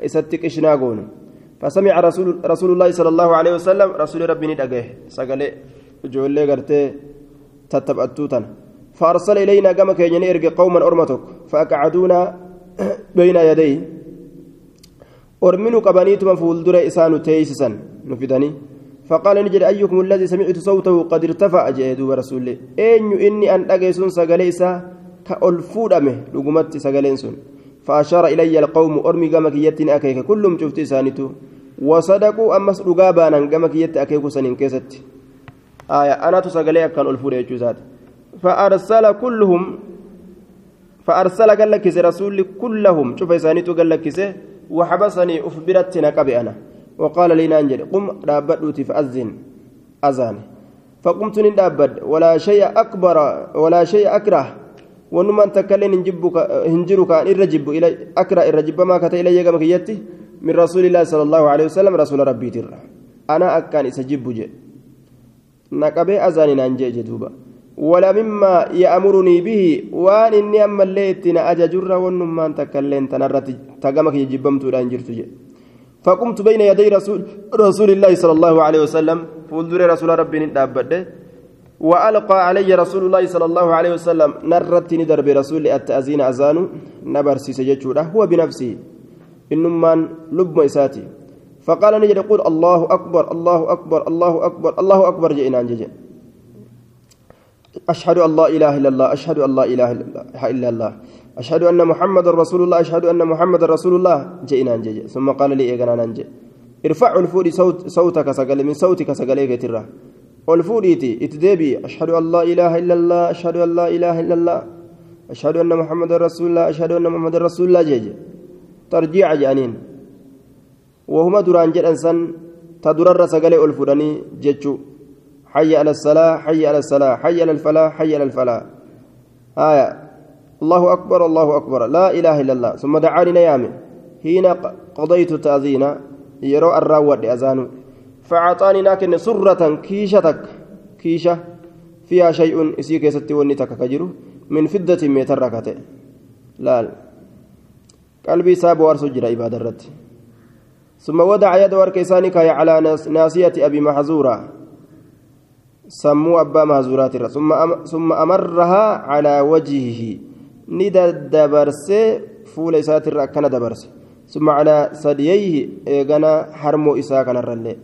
keessatti qishnaa goonu فسمع رسول رسول الله صلى الله عليه وسلم رسول ربي ندقه سقلي جولي قرتي فأرسل إلينا كما كان يرجع قوما أرمتك فأقعدونا بين يديه أرمنوا قبانيتما فولدر إسان تيسسا نفدني. فقال نجد أيكم الذي سمعت صوته قد ارتفع جيدو رسول أين إني أن أجيسون سجليسا كألفودمه لقمت سجلينسون. فأشار إلي القوم أرمي كما كيتني أكيك. كلهم شفت سانتو وصدقوا أمس رقابانا كما كيت أكيك سنين كيست. آية. أنا تسجلي كان ألفود يجوزات فأرسل كلهم فأرسل قال لك رسول كلهم شوف إسانيتو قال لك وحبسني أخبرت نقبي أنا. وقال لي نانجل قم دابدوتي فأذن أذان فقمت ندابد ولا شيء أكبر ولا شيء أكره. ونما أنت كلين هنجبك هنجرك الرجب إلى أكره الرجب ما كتا إلي كما كيتي من رسول الله صلى الله عليه وسلم رسول ربي ترى. أنا أكان إسجب جي نقبي أذان نانجي جدوبا ولا مما يأمرني به وأن إني أما الليتنا أججر ونمان تكلين تنرت تقامك يجبمت الآن جرتجي فقمت بين يدي رسول رسول الله صلى الله عليه وسلم فولدر رسول ربي ندابد وألقى علي رسول الله صلى الله عليه وسلم نرت ندر برسول التأذين أذان نبر سيسجد هو بنفسه إنما لب إساتي. فقال نجد يقول الله أكبر الله أكبر الله أكبر الله أكبر جئنا جئنا أشهد أن لا إله إلا الله أشهد أن لا إله إلا الله أشهد أن محمد رسول الله أشهد أن محمد رسول الله. جئنا نجي ثم قال لي إيقنا ننجي ارفع الفود صوت صوتك سقل من صوتك سقل ترى. والفوديتي اتدبي أشهد أن لا إله إلا الله أشهد أن لا إله إلا الله أشهد أن محمد رسول الله أشهد أن محمد رسول الله. جيجي ترجيع جانين. وهما دران جد تدرر سقل الفوداني جيجو حي على الصلاة حي على الصلاة حي على الفلاح حي على الفلاح. آية. الله أكبر الله أكبر. لا إله إلا الله. ثم دعاني نيامي حين قضيت تأذين يرو الراود أذانه فأعطاني لكن سرة كيشتك. كيشة. فيها شيء إسيك يستي ونتك كجرو. من فدة ميتركته لا. قلبي ساب وارسو جرى إبادة ثم وضع يد وركيسانك على ناسية أبي محزورة. Sammuu abbaa maazuraatirra summa amarrahaa calaa wajhihi ni daddabarsee fuula isaatirra akkana dabarse summa calaa sadiyayhi eegana harmoo isaa kanarrallee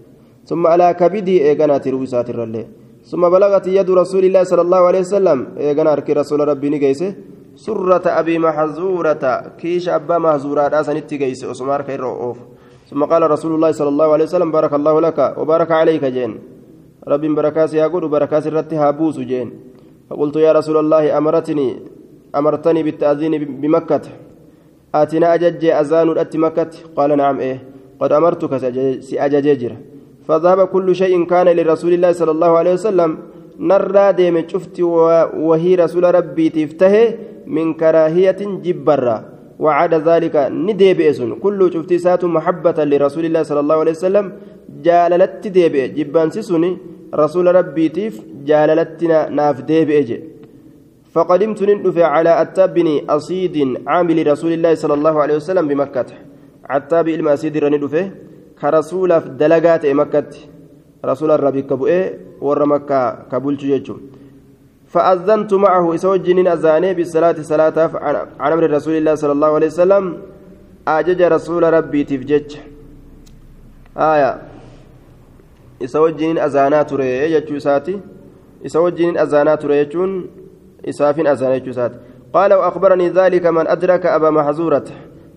summa alaa kabidii eegana tiruu isaatirrallee summa balagati yadu rasuulillaahi sala allahu alehi wasalam eegana harki rasuula rabbii ni geeyse surrata abii maxzuurata kiisha abbaa mahzuuraadhaa sanitti geeyse osuma harka irra oofu ثم قال رسول الله صلى الله عليه وسلم بارك الله لك وبارك عليك جين رب بركاس يقول بركاس الرت هابوس جين. فقلت يا رسول الله أمرتني أمرتني بالتأذين بمكة. آتنا أجج أذان أتي مكة؟ قال نعم إيه. قد أمرتك سأجججر فذهب كل شيء كان لرسول الله صلى الله عليه وسلم. نرى ديم شفت وهي رسول ربي تفته من كراهية جبرة. وعاد ذلك ندي بئسن. كل شفت سات محبة لرسول الله صلى الله عليه وسلم. جاللت دي بئ جبان سسني. رسول ربيتيف جاللتنا ناف ديبئ فقدمت ندف على أتاب بن أصيد عامل رسول الله صلى الله عليه وسلم بمكة. عتاب إلما أسيد ندفه كرسول دلقات مكة. رسول الربي كبؤ ور مكة كبولت جيجو. فأذنت معه إسوجن أذاني بالصلاة صلاة عن أمر رسول الله صلى الله عليه وسلم. أجج رسول ربي تفجج آية. إسوجن أذانا تري يجو ساتي إسوجن أذانا تري يجون إسافين أذانا يجو ساتي قال وأخبرني ذلك من أدرك أبا محزورة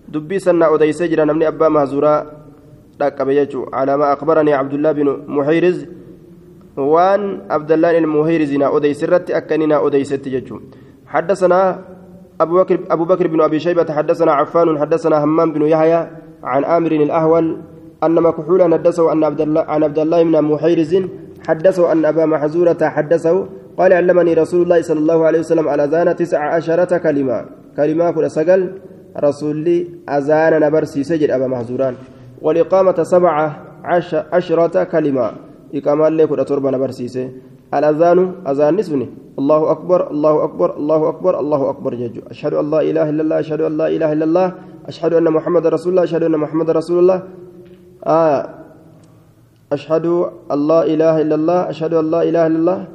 دبي سنة أديس جرى نمني أبا محزورة لقب يجو على ما أخبرني عبد الله بن محيرز وان عبد الله المهيرزنا أديس الرت أكننا أديس تججو حدثنا أبو بكر أبو بكر بن أبي شيبة حدثنا عفان حدثنا همام بن يحيى عن آمر الأهول أن مكحولا حدثه أن عبد الله عن عبد الله بن محيرز حدثه أن أبا محزورة حدثه قال علمني رسول الله صلى الله عليه وسلم الأذان تسع عشرة كلمة. كلمة كل سجل رسولي أذان نبرسي سجل أبا محزوران والإقامة سبعة عشرة كلمة. إقامة لك تربة نبرسيسه الأذان أذان نسبني الله أكبر الله أكبر الله أكبر الله أكبر ججو أشهد أن لا إله إلا الله أشهد أن لا إله إلا الله أشهد أن محمد رسول الله أشهد أن محمد رسول الله. آه أشهد لا إله إلا الله أشهد لا إله إلا الله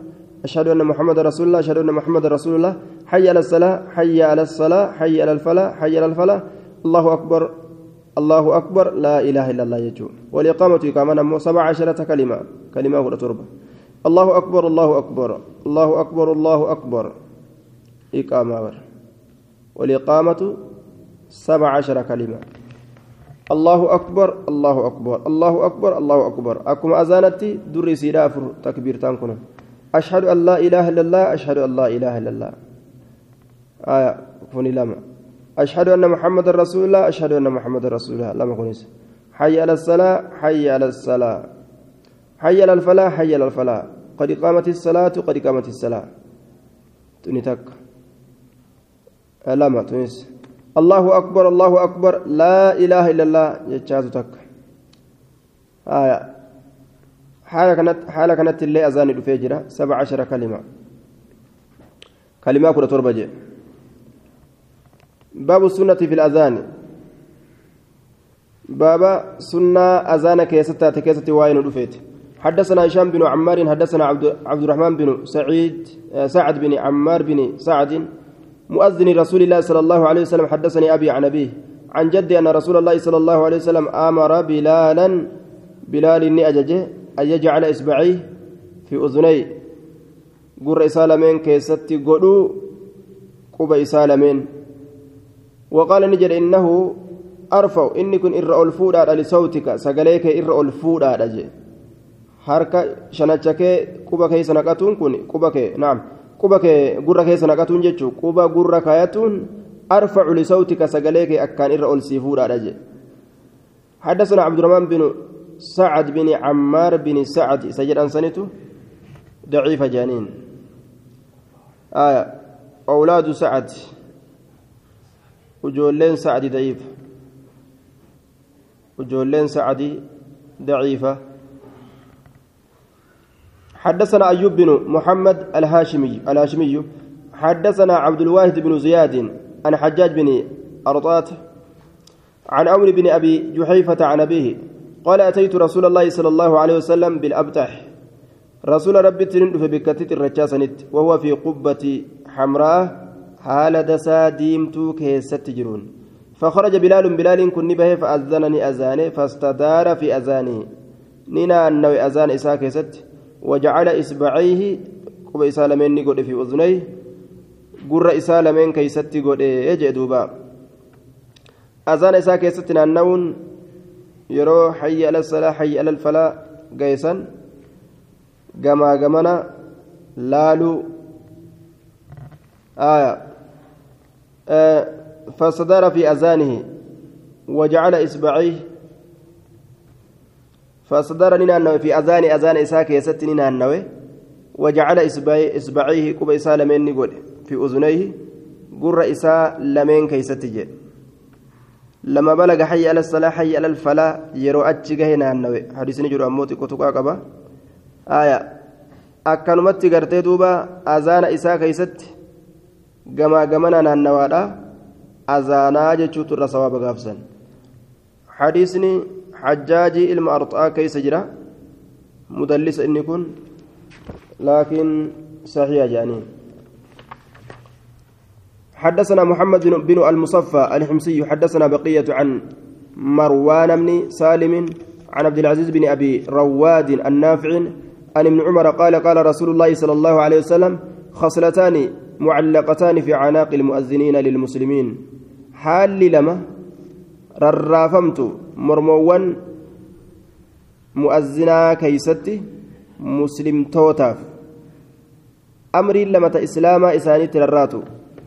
أشهد أن محمد رسول الله أشهد أن محمد رسول الله. حي على الصلاة حي على الصلاة حي على الفلاح حي على الفلاح. الله أكبر الله أكبر. لا إله إلا الله يجو والإقامة كمان سبع عشرة كلمة كلمة هو تربة. الله أكبر الله أكبر الله أكبر الله أكبر. إقامة والإقامة سبع عشر كلمة. الله أكبر الله أكبر الله أكبر الله أكبر أكم أزانتي دري سيرافر تكبير تانكنا أشهد أن لا إله إلا الله أشهد أن لا إله إلا الله آية فني لما أشهد أن محمد رسول الله أشهد أن محمد رسول الله لما كنيس حي على الصلاة حي على الصلاة حي على الفلاح حي على الفلاح قد قامت الصلاة قد قامت الصلاة تنتك لما تنس الله أكبر الله أكبر لا إله إلا الله يجاز تك. آية. حالة كانت حالة كانت اللي أذان الفجر سبع عشر كلمة. كلمة كرة تربجة. باب السنة في الأذان. باب سنة أذان كيستة كيستة واين الفيت حدثنا هشام بن عمار حدثنا عبد, عبد الرحمن بن سعيد سعد بن عمار بن سعد مؤذن رسول الله صلى الله عليه وسلم حدثني أبي عن أبيه. عن جدي أن رسول الله صلى الله عليه وسلم أمر بلالا بلال إني أججه أن يجعل إصبعيه في أذني. قر إسالمين كيستي قدو قب إسالمين. وقال نجد إنه أرفع إني كن إر ألفودا لصوتك. سقليك إر ألفودا أجي harka shanacha kee quba keessa naqatuun kun quba kee gurra keessa naqatuun jechuun quba gurra kaayatuun arfacu lisawtika sagalee kee akkaan irra ol siifuudhaadha je حدثنا عبد الرحمن بن سعد بن عمار بن سعد سجد أنسنته ضعيف جانين آية أولاد سعد وجولين سعد ضعيف وجولين سعد ضعيفه حدثنا أيوب بن محمد الهاشمي الهاشمي. حدثنا عبد الواحد بن زياد عن حجاج بن أرطات عن عمرو بن أبي جحيفة عن أبيه قال أتيت رسول الله صلى الله عليه وسلم بالأبتح. رسول ربي تنين في بكتة الرجاسنت وهو في قبة حمراء حال دسا ديمتو كيست جرون. فخرج بلال بلال كن به فأذنني أذاني فاستدار في أذانه نينا النوي أذان إساء كيست. وجعل إصبعيه قب إسالمين نقول في أذنيه قر إسالمين كيستي قد يجي دوبا. أذان إساء كيستي نانون يرو حي على الصلاة حي على الفلاح قيسا قما قمنا لالو. آية. آه فصدر في أذانه وجعل إصبعيه فصدر نينانو في أذان أذان إساك يست نينانو وجعل إصبعيه قب إسا لمن نقول في أذنيه قر إسا لمن كيست جي. لما بلغ حي على الصلاة حي على الفلاح يرو أتشقه نينانو حديث نجر أموتي كتوكا قبا. آية akkanumatti gartee duuba azaana isaa keeysatti gamaa gamana naannawaadha azaanaa jechuutu irra sawaaba gaafsan hadiisni hajjaajii ilma arxaa keessa jira. Mudallisa inni kun laakiin saxiiha jedhaniin حدثنا محمد بن المصفى الحمصي حدثنا بقية عن مروان بن سالم عن عبد العزيز بن أبي رواد النافع عن ابن عمر قال قال رسول الله صلى الله عليه وسلم خصلتان معلقتان في عناق المؤذنين للمسلمين حال لما ررافمت مسلم توتاف أمري لما إسلاما إسانيت رراتو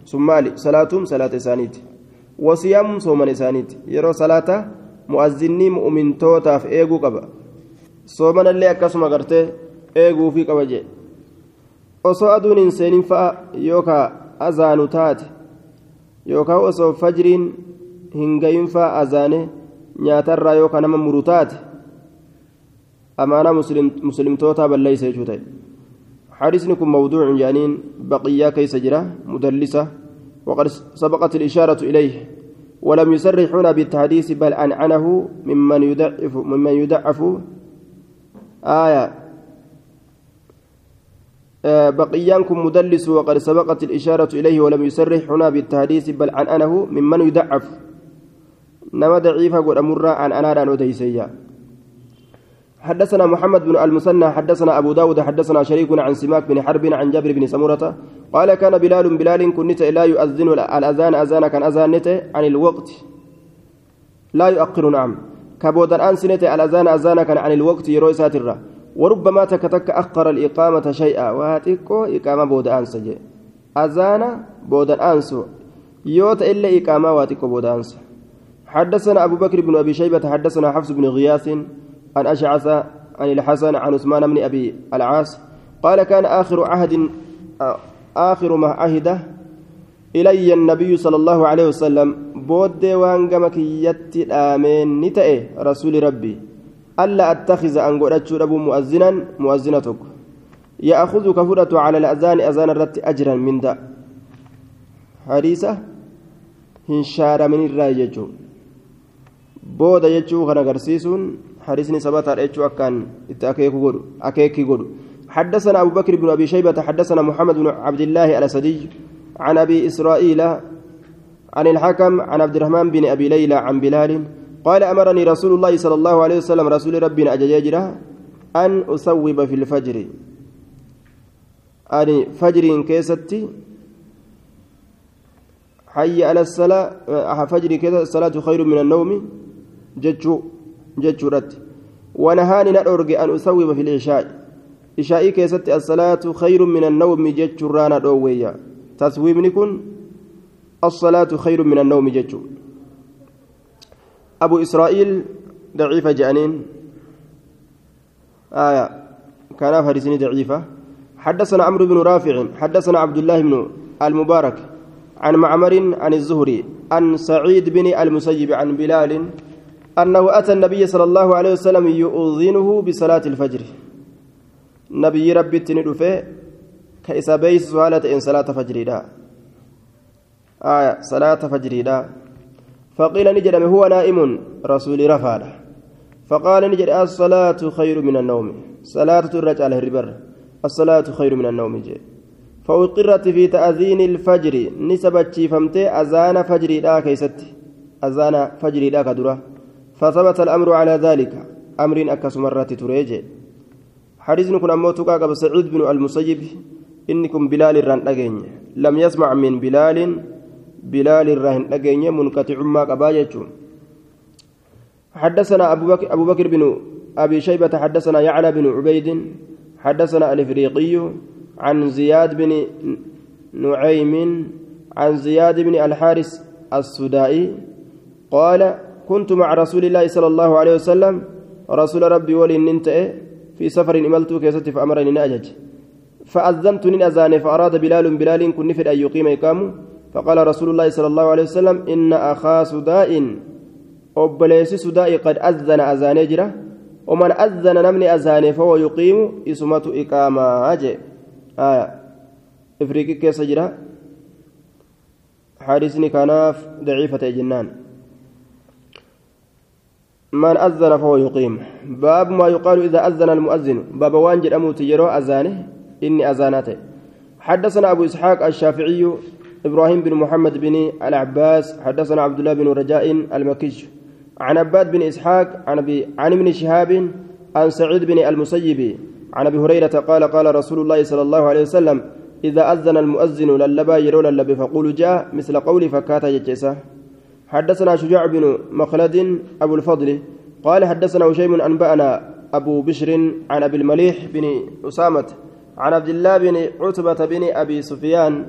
سمالي صلاتهم صلاة إسانيت وصيام صوما إسانيت يرو صلاة مؤذني مؤمن توتاف إيغو قبا صومنا اللي أكسما قرتي إيغو في قبا جي osoo aduun hin seenin fa'a yookaan azaanu taate yookaan osoo fajriin hin gahin fa'a azaane nyaatarraa yookaan nama muru taate amaanaa muslimtootaa balleeysa jechuu ta'e. حديثني كن موضوع جانين بقية كيس جرا مدلسة وقد سبقت الإشارة إليه ولم يسرح هنا بالتحديث بل أنعنه ممن يدعف ممن يدعف آية بقيانكم مدلس وقد سبقت الإشارة إليه ولم يسرح هنا بالتحديث بل عن أنه ممن يدعف نما ضعيفة قد أمر عن أنا وديسيا حدثنا محمد بن المثنى حدثنا أبو داود حدثنا شريك عن سماك بن حرب عن جابر بن سمرة قال كان بلال بلال كنت لا يؤذن الأذان أذان كان أذان عن الوقت. لا يؤخر نعم. كبودا أنسنة الأذان أذان كان عن الوقت يروي ساترة. وربما تكتك أخر الإقامة شيئا. وهاتيكو إقامة بود أنس جي أذانا بود أنس يوت إلا إقامة واتيكو بود أنس حدثنا أبو بكر بن أبي شيبة حدثنا حفص بن غياث عن أشعث عن الحسن عن عثمان بن أبي العاص قال كان آخر عهد آخر ما عهده إلي النبي صلى الله عليه وسلم بود وانقمك يتي آمين نتأي رسول ربي ألا أتخذ أن قرأت أبو مؤذنا مؤذنتك يأخذ كفرة على الأذان أذان الرت أجرا من دا حديثة هنشار من الرأي بودا يجو غنا غرسيسون حديثني سبات يجو أكان أكيكي قدو أكيكي حدثنا أبو بكر بن أبي شيبة حدثنا محمد بن عبد الله الأسدي عن أبي إسرائيل عن الحكم عن عبد الرحمن بن أبي ليلى عن بلال قال أمرني رسول الله صلى الله عليه وسلم رسول ربنا أجاجرة أن أصوب في الفجر أني فجر كيستي حي على الصلاة فجر كذا الصلاة خير من النوم ججو رت ونهاني نأرج أن أصوب في العشاء عشاء كيستي الصلاة خير من النوم ججو رانا دوويا تصويب كن الصلاة خير من النوم ججو أبو إسرائيل ضعيفة جانين آية كان فارسين ضعيفة حدثنا عمرو بن رافع حدثنا عبد الله بن المبارك عن معمر عن الزهري عن سعيد بن المسيب عن بلال أنه أتى النبي صلى الله عليه وسلم يؤذنه بصلاة الفجر. نبي ربي تندفه كإسا بيس سؤالة إن صلاة فجر دا آية صلاة فجر دا فقيل نجد هو نائم؟ رسول رفاد فقال نجد الصلاة خير من النوم. صلاة الرجال الربر. الصلاة خير من النوم جي. فأقرت في تأذين الفجر. نسبت فمت أذان فجر لا كيست. أذان فجر لا كدرة. فثبت الأمر على ذلك. أمر أكس مرات تريجي. حديث كن أموتك قبل سعيد بن المسيب. إنكم بلال الران لم يسمع من بلال بلال الرهن أجيني منقطع ما قبايته حدثنا أبو بكر, أبو بكر بن أبي شيبة حدثنا يعلى بن عبيد حدثنا الإفريقي عن زياد بن نعيم عن زياد بن الحارث السدائي قال كنت مع رسول الله صلى الله عليه وسلم رسول ربي ولي ننتهي في سفر إملت كيستي فأمرني نأجج. فأذنت من أذان فأراد بلال بلال كن نفر أن يقيم إقامه. فقال رسول الله صلى الله عليه وسلم إن أخا سداء أبليس سداء قد أذن أذان جرة ومن أذن نمني أذان فهو يقيم إسمة إقامة. أجي. آية. إفريقي كيس جرة حارسني كناف ضعيفة جنان. من أذن فهو يقيم باب ما يقال إذا أذن المؤذن باب وانجل أموت يرو أذانه إني أذانته حدثنا أبو إسحاق الشافعي إبراهيم بن محمد بن العباس حدثنا عبد الله بن رجاء المكيش عن عباد بن إسحاق عن, عن ابن شهاب عن سعيد بن المسيب عن أبي هريرة قال قال رسول الله صلى الله عليه وسلم إذا أذن المؤذن للبا يرو للب فقولوا جاء مثل قولي فكاتا جتسا حدثنا شجاع بن مخلد أبو الفضل قال حدثنا هشيم أنبأنا أبو بشر عن أبي المليح بن أسامة عن عبد الله بن عتبة بن أبي سفيان.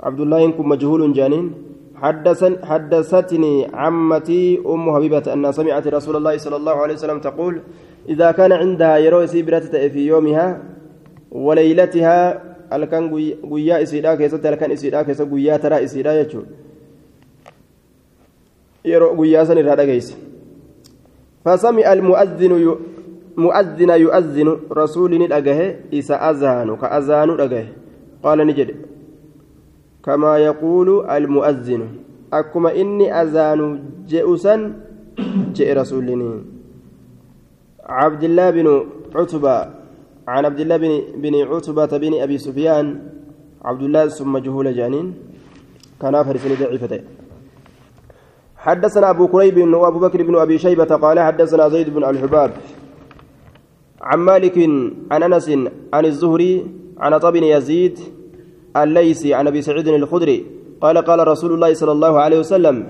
عبد الله ينكم مجهول جانين. حدثن حدثتني عمتي أم حبيبة أن سمعت رسول الله صلى الله عليه وسلم تقول إذا كان عندها يروي سيبرة في يومها وليلتها الكان قويا إسيدا كيسة الكان إسيدا كيسة قويا ترى إسيدا يجو يرو قويا سن الرادة فسمع المؤذن ي... مؤذن يؤذن رسول ندأجه إذا أذان كأذان ندأجه قال نجد كما يقول المؤذن أكما إني أذان جئسا جئ رسولني عبد الله بن عتبة عن عبد الله بن بن عتبة بن أبي سفيان عبد الله ثم جهول جانين كان فرسني ضعيفتين حدثنا أبو كريب وأبو بكر بن أبي شيبة قال حدثنا زيد بن الحباب عن مالك عن أنس عن الزهري عن طب يزيد الليثي عن أبي سعيد الخدري قال قال رسول الله صلى الله عليه وسلم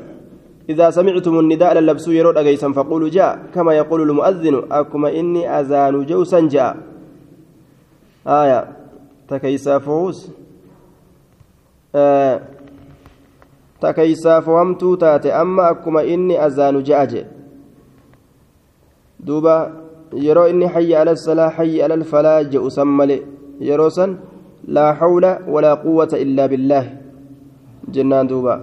إذا سمعتم النداء للبسوا يرود أجيسا فقولوا جاء كما يقول المؤذن أكما إني أذان جوسا جاء. آية تكيسا فوز. آه تكيسا فهمتو تاتي أما أكما إني أذان جاء دوبا يرو إني حي على الصلاة حي على الفلاح جوسا ملئ يروسا لا حول ولا قوة إلا بالله جنان دوبا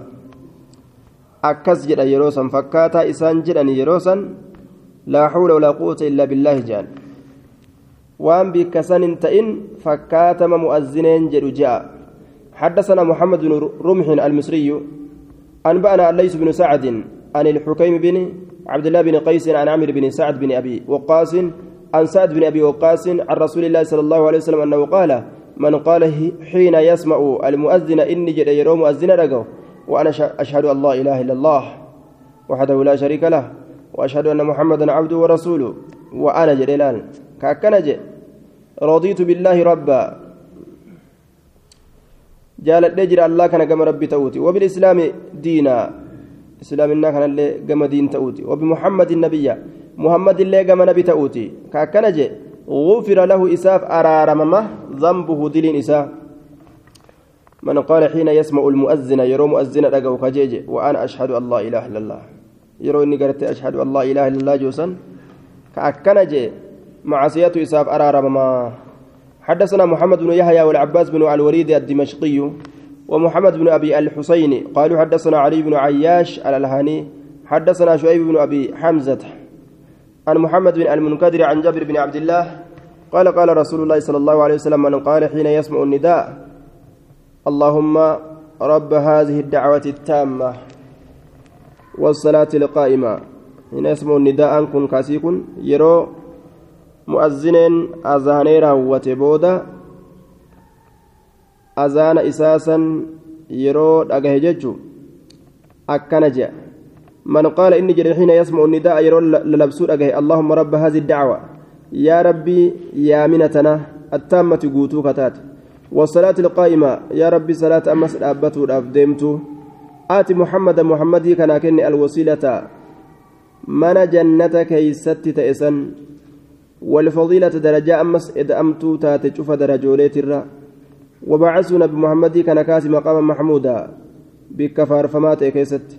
akkas jedha yeroo san fakkaataa isaan jedhan yeroo san laa hawla walaa quwwata illaa billaahi jedhan waan bikka san hin ta'in fakkaatama mu'azzineen jedhu je'a حدثنا محمد بن رمح المصري أنبأنا الليث بن سعد عن الحكيم بن عبد الله بن قيس عن عامر بن سعد بن أبي وقاص عن سعد بن أبي وقاص عن رسول الله صلى الله عليه وسلم أنه قال من قال حين يسمع المؤذن إني جد يروم مؤذن رجو وأنا أشهد أن لا إله إلا الله وحده لا شريك له وأشهد أن محمدا عبده ورسوله وأنا جلال كأكنج رضيت بالله ربا جالت نجر الله كان كما ربي تؤتي وبالإسلام دينا. إسلام إنا كان اللي كما دين تؤتي وبمحمد النبي. محمد اللي كما نبي تؤتي كأكنج غفر له إساف أرارممه ذنبه دلين إساف. من قال حين يسمع المؤذن يرو مؤذن رجو كجيج وأنا أشهد لا إله إلا الله. يرو إني قرأت أشهد لا إله إلا الله جوسا كأكنج معصية إساف أرارم ما حدثنا محمد بن يحيى والعباس بن الوليد الدمشقي ومحمد بن أبي الحسين. قالوا حدثنا علي بن عياش الألهاني حدثنا شعيب بن أبي حمزة عن محمد بن المنكدر عن جابر بن عبد الله قال قال رسول الله صلى الله عليه وسلم من قال حين يسمع النداء اللهم رب هذه الدعوة التامة والصلاة القائمة. هنا اسمه النداء كن كاسيكن يرو مؤذن أذانيرا وتبودا أذان إساسا يرو أجهججو أكنجا من قال إني جري حين يسمع النداء يرو للبسو أجه اللهم رب هذه الدعوة. يا ربي يا منتنا التامة قوتو كتات. والصلاة القائمة. يا ربي صلاة أمس أبته أبدمته آت محمد محمدي كان كني الوسيلة. من جنتك يست تأسن. والفضيلة درجة أمس إدأمتو تاتشوف درجوليت الرّ وبعثنا بمحمد كان كاسي مقام محمودا. بكفار فمات كيست.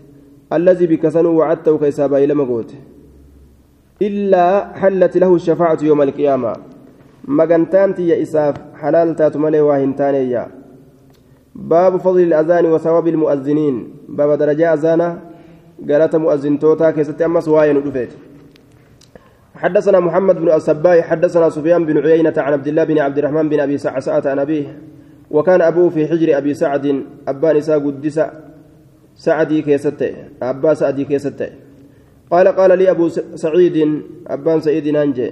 الذي بكسنوا وعدته كيسابا إلى مقوت إلا حلت له الشفاعة يوم القيامة. مغنتانتي يا إساف حلال تاتمالي واهنتانيا باب فضل الأذان وثواب المؤذنين. باب درجة أذانا. قالت مؤذن توتا كيست أمس واين رفيت حدثنا محمد بن الصباح حدثنا سفيان بن عيينة عن عبد الله بن عبد الرحمن بن أبي سعسعة عن أبيه وكان أبوه في حجر أبي سعد أبان قدس سعدي كيستة أبا سعدي كيستة قال قال لي أبو سعيد أبان سعيد نانجي.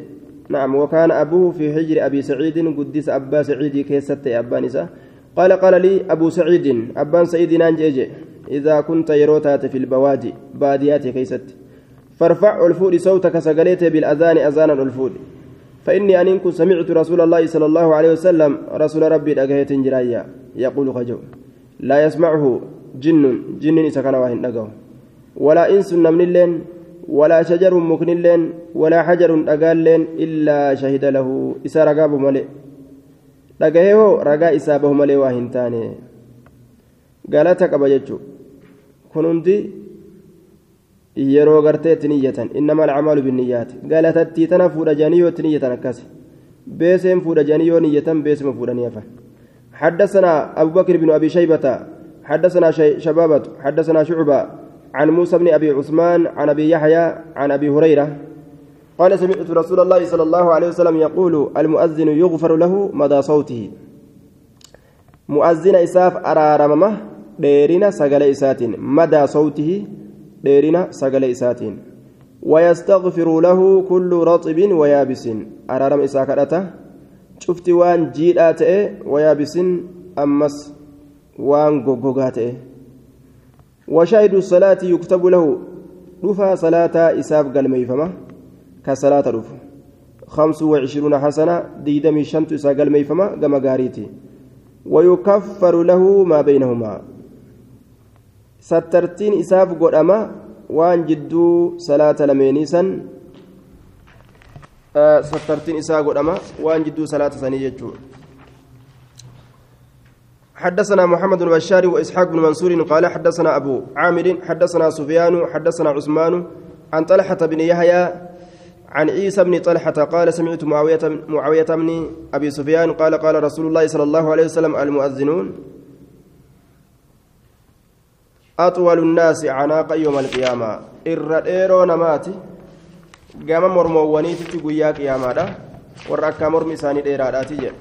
نعم وكان أبوه في حجر أبي سعيد قدس أبا سعيد كيستة أبان إسا قال قال لي أبو سعيد أبان سعيد نانجي إذا كنت يروتات في البوادي باديات كيست فارفع الفود صوتك سقليت بالأذان أذانا الفود فإني أن كنت سمعت رسول الله صلى الله عليه وسلم رسول ربي أجهت جرايا. يقول خجو لا يسمعه جن جن إسكن واهن أجو ولا إنس من اللين ولا شجر مكن اللين ولا حجر أقال لين إلا شهد له. إسا رقاب ملئ dhagahee ragaa isaa bahu malee waa hin taane galata qaba jechuun kun hundi yeroo gartee itti niyyatan innama alcamaalu binniyyaati galatattii tana fuudha jedhanii yoo itti niyyatan akkas beeseen fuudha jedhanii yoo niyyatan beesuma fuudhanii hafan. حدثنا أبو بكر بن أبي شيبة حدثنا شبابة حدثنا شعبة عن موسى بن أبي عثمان عن أبي يحيى عن أبي هريرة قال سمعت رسول الله صلى الله عليه وسلم يقول المؤذن يغفر له مدى صوته مؤذن إساف أرارممه ديرنا سقل إسات مدى صوته ديرنا سقل إسات ويستغفر له كل رطب ويابس أرارم إساكرته شفت وان جيرات ويابس أمس وان غوغات وشاهد الصلاة يكتب له رفع صلاة إساف قلميفمه كصلاة رف خمس وعشرون حسنة ديدمي شنت ساقل ميفما قم قاريتي ويكفر له ما بينهما سترتين إساف قدما وان جدو صلاة لمينيسا آه سترتين إساف قدما وان جدو صلاة ثانية حدثنا محمد بن بشار وإسحاق بن منصور قال حدثنا أبو عامر حدثنا سفيان حدثنا عثمان عن طلحة بن يحيى عن عيسى بن طلحة قال سمعت معاوية معاوية بن أبي سفيان قال قال رسول الله صلى الله عليه وسلم المؤذنون أطول الناس عناقا يوم القيامة إرّديرو نماتي قام مرموانيتي قيا قياما ورّا مرمي ساني ديراداتي